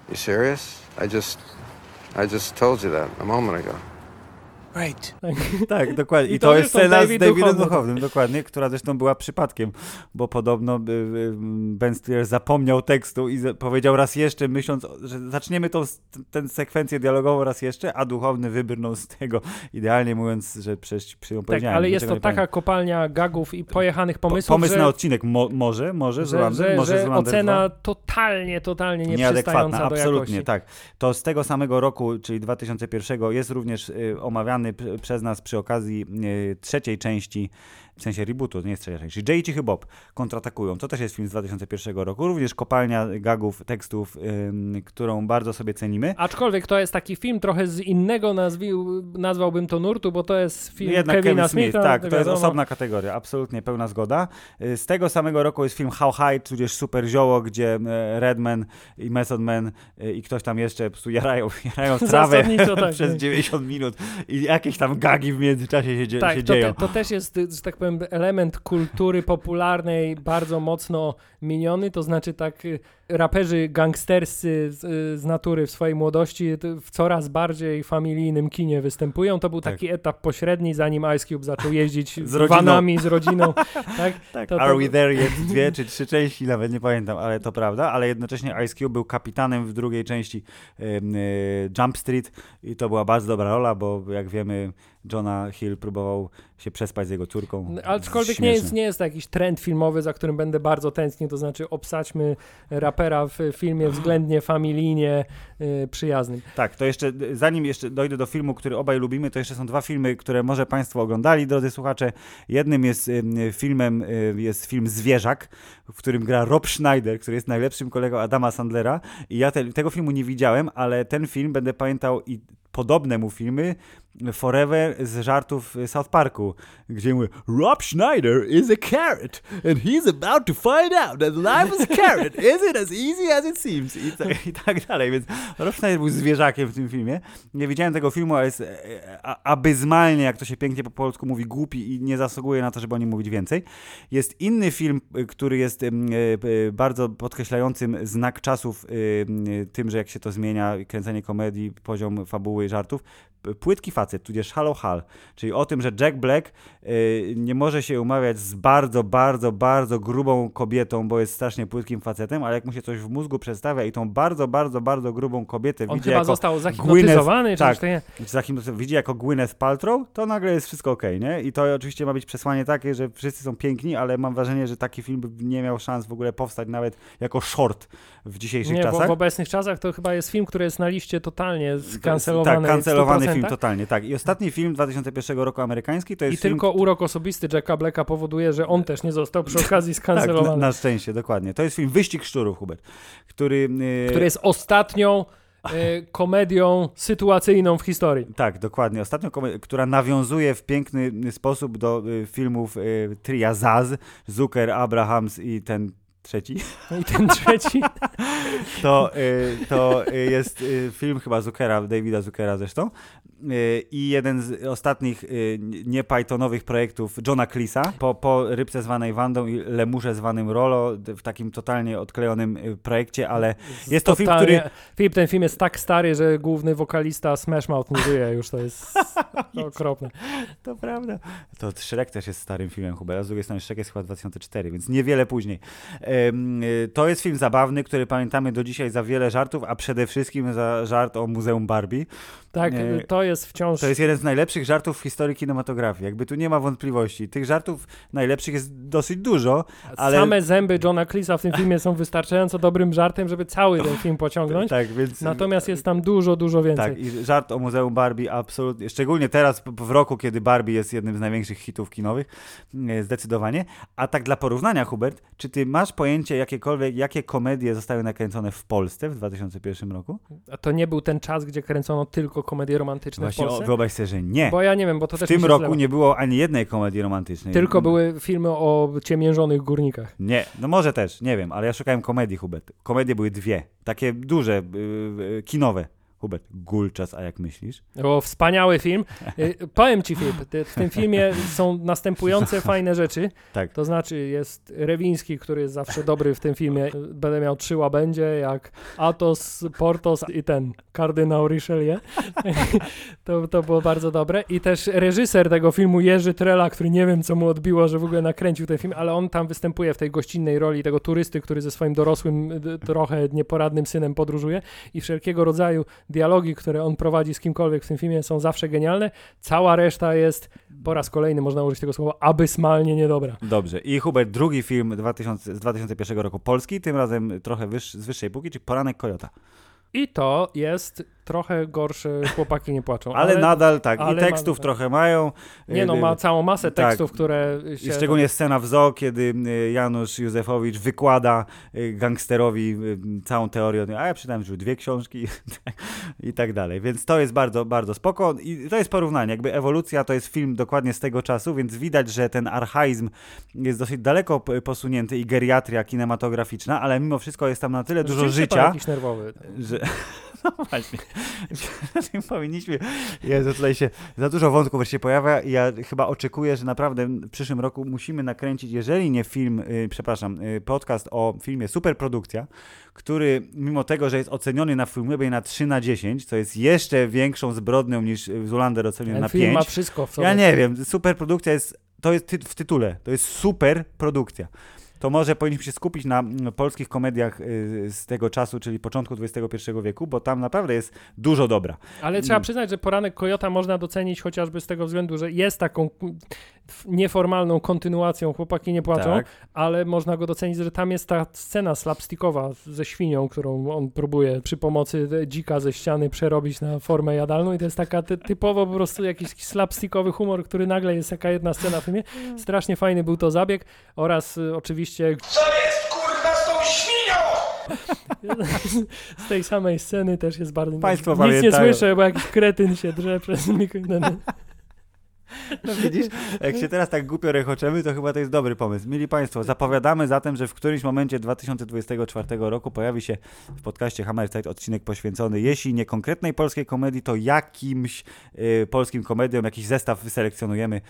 You serious? I just I just told you that a moment ago. Right. Tak, dokładnie. I, I to, to jest scena David z Davidem Duchovny. Duchownym, dokładnie, która zresztą była przypadkiem, bo podobno y, y, Ben Stiller zapomniał tekstu i powiedział raz jeszcze, myśląc, że zaczniemy tą tę sekwencję dialogową raz jeszcze, a Duchowny wybrnął z tego, idealnie mówiąc, że przecież przyjął tak, powiedziałem. ale jest to taka pamiętam. kopalnia gagów i pojechanych Po- pomysłów, Pomysł że, na odcinek, mo, może, może, że, Zoolander, że, może że Zoolander ocena 2? totalnie, totalnie nieprzystająca do absolutnie, jakości. tak. To z tego samego roku, czyli 2001, jest również y, omawiany przez nas przy okazji y, trzeciej części, w sensie rebootu, to nie jest trzecia część, Jay i Cichy Bob kontratakują. To też jest film z 2001 roku, również kopalnia gagów, tekstów, ym, którą bardzo sobie cenimy. Aczkolwiek to jest taki film trochę z innego nazwił, nazwałbym to nurtu, bo to jest film Jednak Kevina Kevin Smith, Smitha. tak, to jest osobna kategoria, absolutnie pełna zgoda. Y, Z tego samego roku jest film How High, tudzież Super Zioło, gdzie e, Redman i Method Man y, i ktoś tam jeszcze po prostu jarają, jarają trawę tak, przez tak. 90 minut i jakieś tam gagi w międzyczasie się, Tak, się to, dzieją. te, to też jest, y, że tak powiem, element kultury popularnej bardzo mocno miniony, to znaczy tak y, raperzy gangsterscy z, z natury w swojej młodości w coraz bardziej familijnym kinie występują. To był Tak. taki etap pośredni, zanim Ice Cube zaczął jeździć Z rodziną. vanami z rodziną. Tak? Tak, to- to- Are We There Yet? Dwie czy trzy części, nawet nie pamiętam, ale to prawda, ale jednocześnie Ice Cube był kapitanem w drugiej części y, Jump Street i to była bardzo dobra rola, bo jak wiemy Johna Hill próbował się przespać z jego córką. Aczkolwiek nie jest, nie jest to jakiś trend filmowy, za którym będę bardzo tęsknił, to znaczy obsadźmy raperów rapera w filmie względnie familijnie y, przyjaznym. Tak, to jeszcze, zanim jeszcze dojdę do filmu, który obaj lubimy, to jeszcze są dwa filmy, które może Państwo oglądali, drodzy słuchacze. Jednym jest filmem, y, jest film Zwierzak, w którym gra Rob Schneider, który jest najlepszym kolegą Adama Sandlera. I ja te, tego filmu nie widziałem, ale ten film będę pamiętał i podobne mu filmy Forever z żartów South Parku, gdzie mówię Rob Schneider is a carrot and he's about to find out that life is a carrot isn't as easy as it seems i, ta, i tak dalej, więc Rob Schneider był zwierzakiem w tym filmie. Nie widziałem tego filmu, ale jest e, a, abyzmalnie, jak to się pięknie po polsku mówi, głupi i nie zasługuje na to, żeby o nim mówić więcej. Jest inny film, który jest e, e, bardzo podkreślającym znak czasów tym, że jak się to zmienia, kręcenie komedii, poziom fabuły, żartów, płytki facet, tudzież Halo Hal, czyli o tym, że Jack Black y, nie może się umawiać z bardzo, bardzo, bardzo grubą kobietą, bo jest strasznie płytkim facetem, ale jak mu się coś w mózgu przedstawia i tą bardzo, bardzo, bardzo grubą kobietę On widzi chyba jako został zahipnotyzowany, Gwyneth, czy tak, takiego. tak, widzi jako Gwyneth Paltrow, to nagle jest wszystko ok, nie? I to oczywiście ma być przesłanie takie, że wszyscy są piękni, ale mam wrażenie, że taki film nie miał szans w ogóle powstać nawet jako short w dzisiejszych Nie, bo czasach. w obecnych czasach to chyba jest film, który jest na liście totalnie skancelowany. Tak, kancelowany w 100%. film totalnie, tak. I ostatni film 2001 roku amerykański to jest I film, tylko urok osobisty Jacka Blacka powoduje, że on też nie został przy okazji tak, na, skancelowany. na szczęście, dokładnie. To jest film Wyścig Szczurów, Hubert, który... yy, który jest ostatnią y, komedią sytuacyjną w historii. Tak, dokładnie. Ostatnio, kome- która nawiązuje w piękny sposób do y, filmów y, tria Zaz, Zucker, Abrahams i ten trzeci. No I ten trzeci. To, y, to jest y, film chyba Zuckera, Davida Zuckera zresztą. Y, I jeden z ostatnich y, niepythonowych projektów Johna Cleesa po, po rybce zwanej Wandą i lemurze zwanym Rolo w takim totalnie odklejonym projekcie, ale jest to film, który... Filip, ten film jest tak stary, że główny wokalista Smash Mouth nie żyje już, to jest okropne. To prawda. To Shrek też jest starym filmem, Hubert, a z drugiej strony Shrek jest chyba 2004, więc niewiele później. Y, To jest film zabawny, który pamiętamy do dzisiaj za wiele żartów, a przede wszystkim za żart o Muzeum Barbie. Tak, Nie. to jest wciąż... To jest jeden z najlepszych żartów w historii kinematografii. Jakby tu nie ma wątpliwości. Tych żartów najlepszych jest dosyć dużo, ale... Same zęby Johna Cleesa w tym filmie są wystarczająco dobrym żartem, żeby cały ten film pociągnąć. Tak, więc... Natomiast jest tam dużo, dużo więcej. Tak, i żart o Muzeum Barbie absolutnie, szczególnie teraz w roku, kiedy Barbie jest jednym z największych hitów kinowych, zdecydowanie. A tak dla porównania, Hubert, czy ty masz pojęcie jakiekolwiek, jakie komedie zostały nakręcone w Polsce w 2001 roku? A to nie był ten czas, gdzie kręcono tylko komedie romantyczne Właśnie w o, Polsce? wyobraź sobie, że nie. Bo ja nie wiem, bo to W też mi tym roku zlewa. nie było ani jednej komedii romantycznej. Tylko były filmy o ciemiężonych górnikach. Nie, no może też, nie wiem, ale ja szukałem komedii, Hubert. Komedie były dwie, takie duże, yy, kinowe. Hubert, Gulczas, a jak myślisz? O, wspaniały film. Y, Powiem ci, Filip, w tym filmie są następujące fajne rzeczy. Tak. To znaczy jest Rewiński, który jest zawsze dobry w tym filmie. Będę miał trzy łabędzie, jak Athos, Portos i ten kardynał Richelieu. to, to było bardzo dobre. I też reżyser tego filmu, Jerzy Trela, który nie wiem, co mu odbiło, że w ogóle nakręcił ten film, ale on tam występuje w tej gościnnej roli tego turysty, który ze swoim dorosłym, trochę nieporadnym synem podróżuje i wszelkiego rodzaju dialogi, które on prowadzi z kimkolwiek w tym filmie są zawsze genialne. Cała reszta jest, po raz kolejny można użyć tego słowa, abysmalnie niedobra. Dobrze. I Hubert, drugi film 2000, z 2001 roku polski, tym razem trochę wyż, z wyższej półki, czyli Poranek Kojota. I to jest trochę gorsze, chłopaki nie płaczą. Ale, nadal tak, ale i tekstów ma- trochę mają. Nie no, Yy, ma całą masę tak. tekstów, które się... Szczególnie scena w zoo, kiedy y, Janusz Józefowicz wykłada y, gangsterowi y, całą teorię a ja przeczytałem już dwie książki i tak dalej. Więc to jest bardzo, bardzo spoko. I to jest porównanie. Jakby ewolucja to jest film dokładnie z tego czasu, więc widać, że ten archaizm jest dosyć daleko posunięty i geriatria kinematograficzna, ale mimo wszystko jest tam na tyle dużo Rzeczywiście życia, nerwowy. że... No właśnie. Powinniśmy... Jezu, tutaj się za dużo wątków się pojawia i ja chyba oczekuję, że naprawdę w przyszłym roku musimy nakręcić, jeżeli nie film, y, przepraszam, y, podcast o filmie Superprodukcja, który mimo tego, że jest oceniony na Filmwebie na 3 na 10, co jest jeszcze większą zbrodnią niż y, Zulander oceniony na film 5. ma wszystko w sobie. Ja nie wiem, superprodukcja jest, to jest ty w tytule, to jest super produkcja. To może powinniśmy się skupić na polskich komediach y, z tego czasu, czyli początku XXI wieku, bo tam naprawdę jest dużo dobra. Ale trzeba Mm. przyznać, że poranek Kojota można docenić chociażby z tego względu, że jest taką nieformalną kontynuacją Chłopaki nie płaczą, Tak. ale można go docenić, że tam jest ta scena slapstickowa ze świnią, którą on próbuje przy pomocy dzika ze ściany przerobić na formę jadalną i to jest taka ty typowo po prostu jakiś slapstickowy humor, który nagle jest jaka jedna scena w filmie. Strasznie fajny był to zabieg oraz y, oczywiście Co jest kurwa z tą świnią? z tej samej sceny też jest bardzo... Państwo Nic nie pamiętają. słyszę, bo jakiś kretyn się drze przez mikrofon. No widzisz, jak się teraz tak głupio rechoczemy, to chyba to jest dobry pomysł. Mili Państwo, zapowiadamy zatem, że w którymś momencie 2024 roku pojawi się w podcaście Hammerzeit odcinek poświęcony, jeśli nie konkretnej polskiej komedii, to jakimś y, polskim komediom, jakiś zestaw wyselekcjonujemy.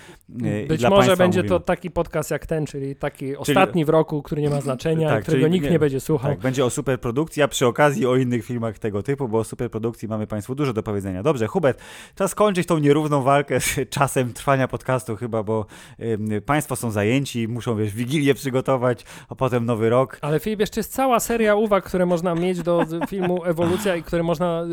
y, Być może będzie omówimy. to taki podcast jak ten, czyli taki ostatni w roku, który nie ma znaczenia, Tak, którego czyli nikt nie- nie, będzie słuchał. Tak, będzie o superprodukcji, a przy okazji o innych filmach tego typu, bo o superprodukcji mamy Państwu dużo do powiedzenia. Dobrze, Hubert, czas skończyć tą nierówną walkę z czasem trwania podcastu chyba, bo ym, Państwo są zajęci, muszą, wiesz, Wigilię przygotować, a potem Nowy Rok. Ale Filip, jeszcze jest cała seria uwag, które można mieć do filmu Ewolucja i które można,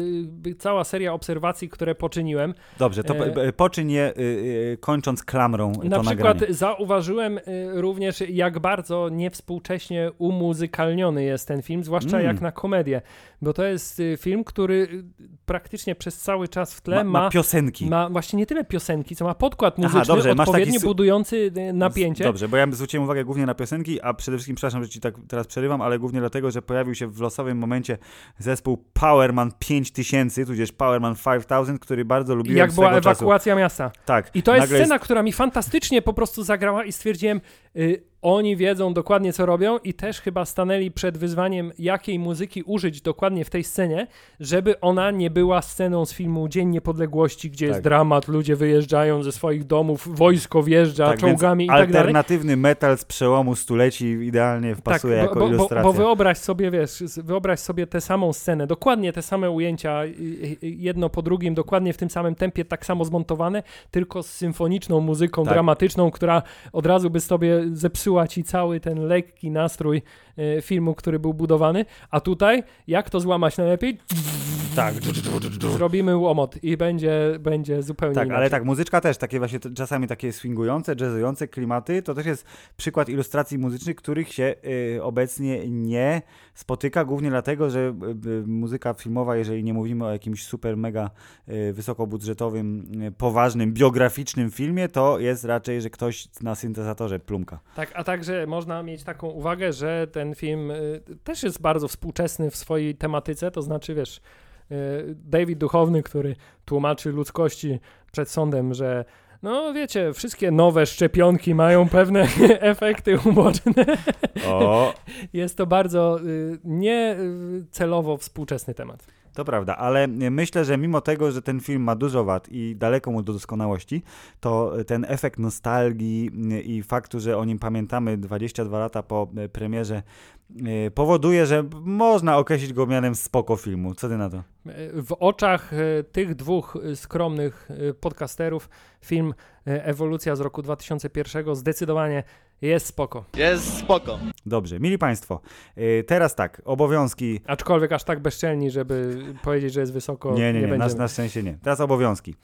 y, cała seria obserwacji, które poczyniłem. Dobrze, to E, e... poczyń je y, y, kończąc klamrą Na to przykład nagranie. zauważyłem y, również, jak bardzo niewspółcześnie umuzykalniony jest ten film, zwłaszcza Mm. jak na komedię, bo to jest y, film, który y, praktycznie przez cały czas w tle Ma, ma, ma piosenki. ma właśnie nie tyle piosenki, co ma podkład Aha, muzyczny, dobrze, masz taki odpowiednio su- budujący y, napięcie. Dobrze, bo ja zwróciłem uwagę głównie na piosenki, a przede wszystkim, przepraszam, że ci tak teraz przerywam, ale głównie dlatego, że pojawił się w losowym momencie zespół Powerman 5000, tudzież Powerman 5000, który bardzo lubiłem Jak była swego czasu. ewakuacja miasta. Tak. I to jest scena, która mi fantastycznie po prostu zagrała i stwierdziłem, y, oni wiedzą dokładnie, co robią i też chyba stanęli przed wyzwaniem, jakiej muzyki użyć dokładnie w tej scenie, żeby ona nie była sceną z filmu Dzień Niepodległości, gdzie jest Tak. dramat, ludzie wyjeżdżają ze swoich domów, wojsko wjeżdża Tak, czołgami i tak dalej. alternatywny metal z przełomu stuleci idealnie wpasuje tak, jako bo, bo, bo, ilustracja. bo wyobraź sobie, wiesz, wyobraź sobie tę samą scenę, dokładnie te same ujęcia, jedno po drugim, dokładnie w tym samym tempie, tak samo zmontowane, tylko z symfoniczną muzyką Tak. dramatyczną, która od razu by sobie zepsuła ci cały ten lekki nastrój y, filmu, który był budowany. A tutaj, jak to złamać najlepiej? Tak, Zrobimy łomot i będzie, będzie zupełnie tak, inaczej. ale tak, muzyczka też, takie właśnie czasami takie swingujące, jazzujące klimaty, to też jest przykład ilustracji muzycznych, których się y, obecnie nie spotyka, głównie dlatego, że y, y, muzyka filmowa, jeżeli nie mówimy o jakimś super, mega y, wysokobudżetowym, y, poważnym, biograficznym filmie, to jest raczej, że ktoś na syntezatorze plumka. Tak, a także można mieć taką uwagę, że ten film y, też jest bardzo współczesny w swojej tematyce, to znaczy, wiesz, David Duchowny, który tłumaczy ludzkości przed sądem, że no wiecie, wszystkie nowe szczepionki mają pewne efekty uboczne. O, Jest to bardzo y, niecelowo współczesny temat. To prawda, ale myślę, że mimo tego, że ten film ma dużo wad i daleko mu do doskonałości, to ten efekt nostalgii i faktu, że o nim pamiętamy 22 lata po premierze, y, powoduje, że można określić go mianem spoko filmu. Co ty na to? Y, W oczach y, tych dwóch skromnych podcasterów film Ewolucja z roku 2001 zdecydowanie jest spoko. Jest spoko. Dobrze, mili Państwo, y, teraz tak, obowiązki. Aczkolwiek aż tak bezczelni, żeby powiedzieć, że jest wysoko, Nie, nie, nie, na, będziemy. na szczęście nie. Teraz obowiązki.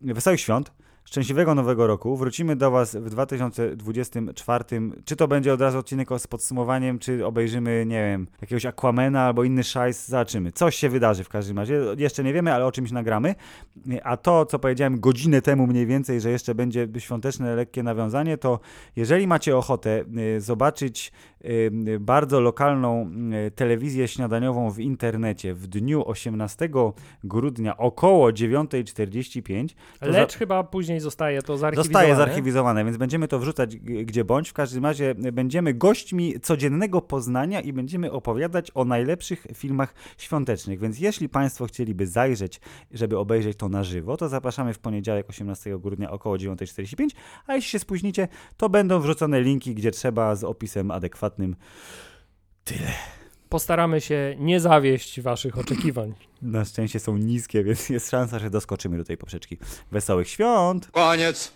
Wesołych świąt. Szczęśliwego nowego roku. Wrócimy do Was w 2024. Czy to będzie od razu odcinek z podsumowaniem, czy obejrzymy, nie wiem, jakiegoś Aquamena albo inny szajs, zobaczymy. Coś się wydarzy w każdym razie. Jeszcze nie wiemy, ale o czymś nagramy. A to, co powiedziałem godzinę temu mniej więcej, że jeszcze będzie świąteczne, lekkie nawiązanie, to jeżeli macie ochotę y, zobaczyć bardzo lokalną y, telewizję śniadaniową w internecie w dniu 18 grudnia około 9.45, to za- Lecz chyba później zostaje to zarchiwizowane. Zostaje zarchiwizowane, więc będziemy to wrzucać gdzie bądź. W każdym razie będziemy gośćmi codziennego Poznania i będziemy opowiadać o najlepszych filmach świątecznych. Więc jeśli Państwo chcieliby zajrzeć, żeby obejrzeć to na żywo, to zapraszamy w poniedziałek 18 grudnia około 9.45, a jeśli się spóźnicie, to będą wrzucone linki, gdzie trzeba z opisem adekwatnym. Postaramy się nie zawieść waszych oczekiwań. Na szczęście są niskie, więc jest szansa, że doskoczymy do tej poprzeczki. Wesołych świąt! Koniec.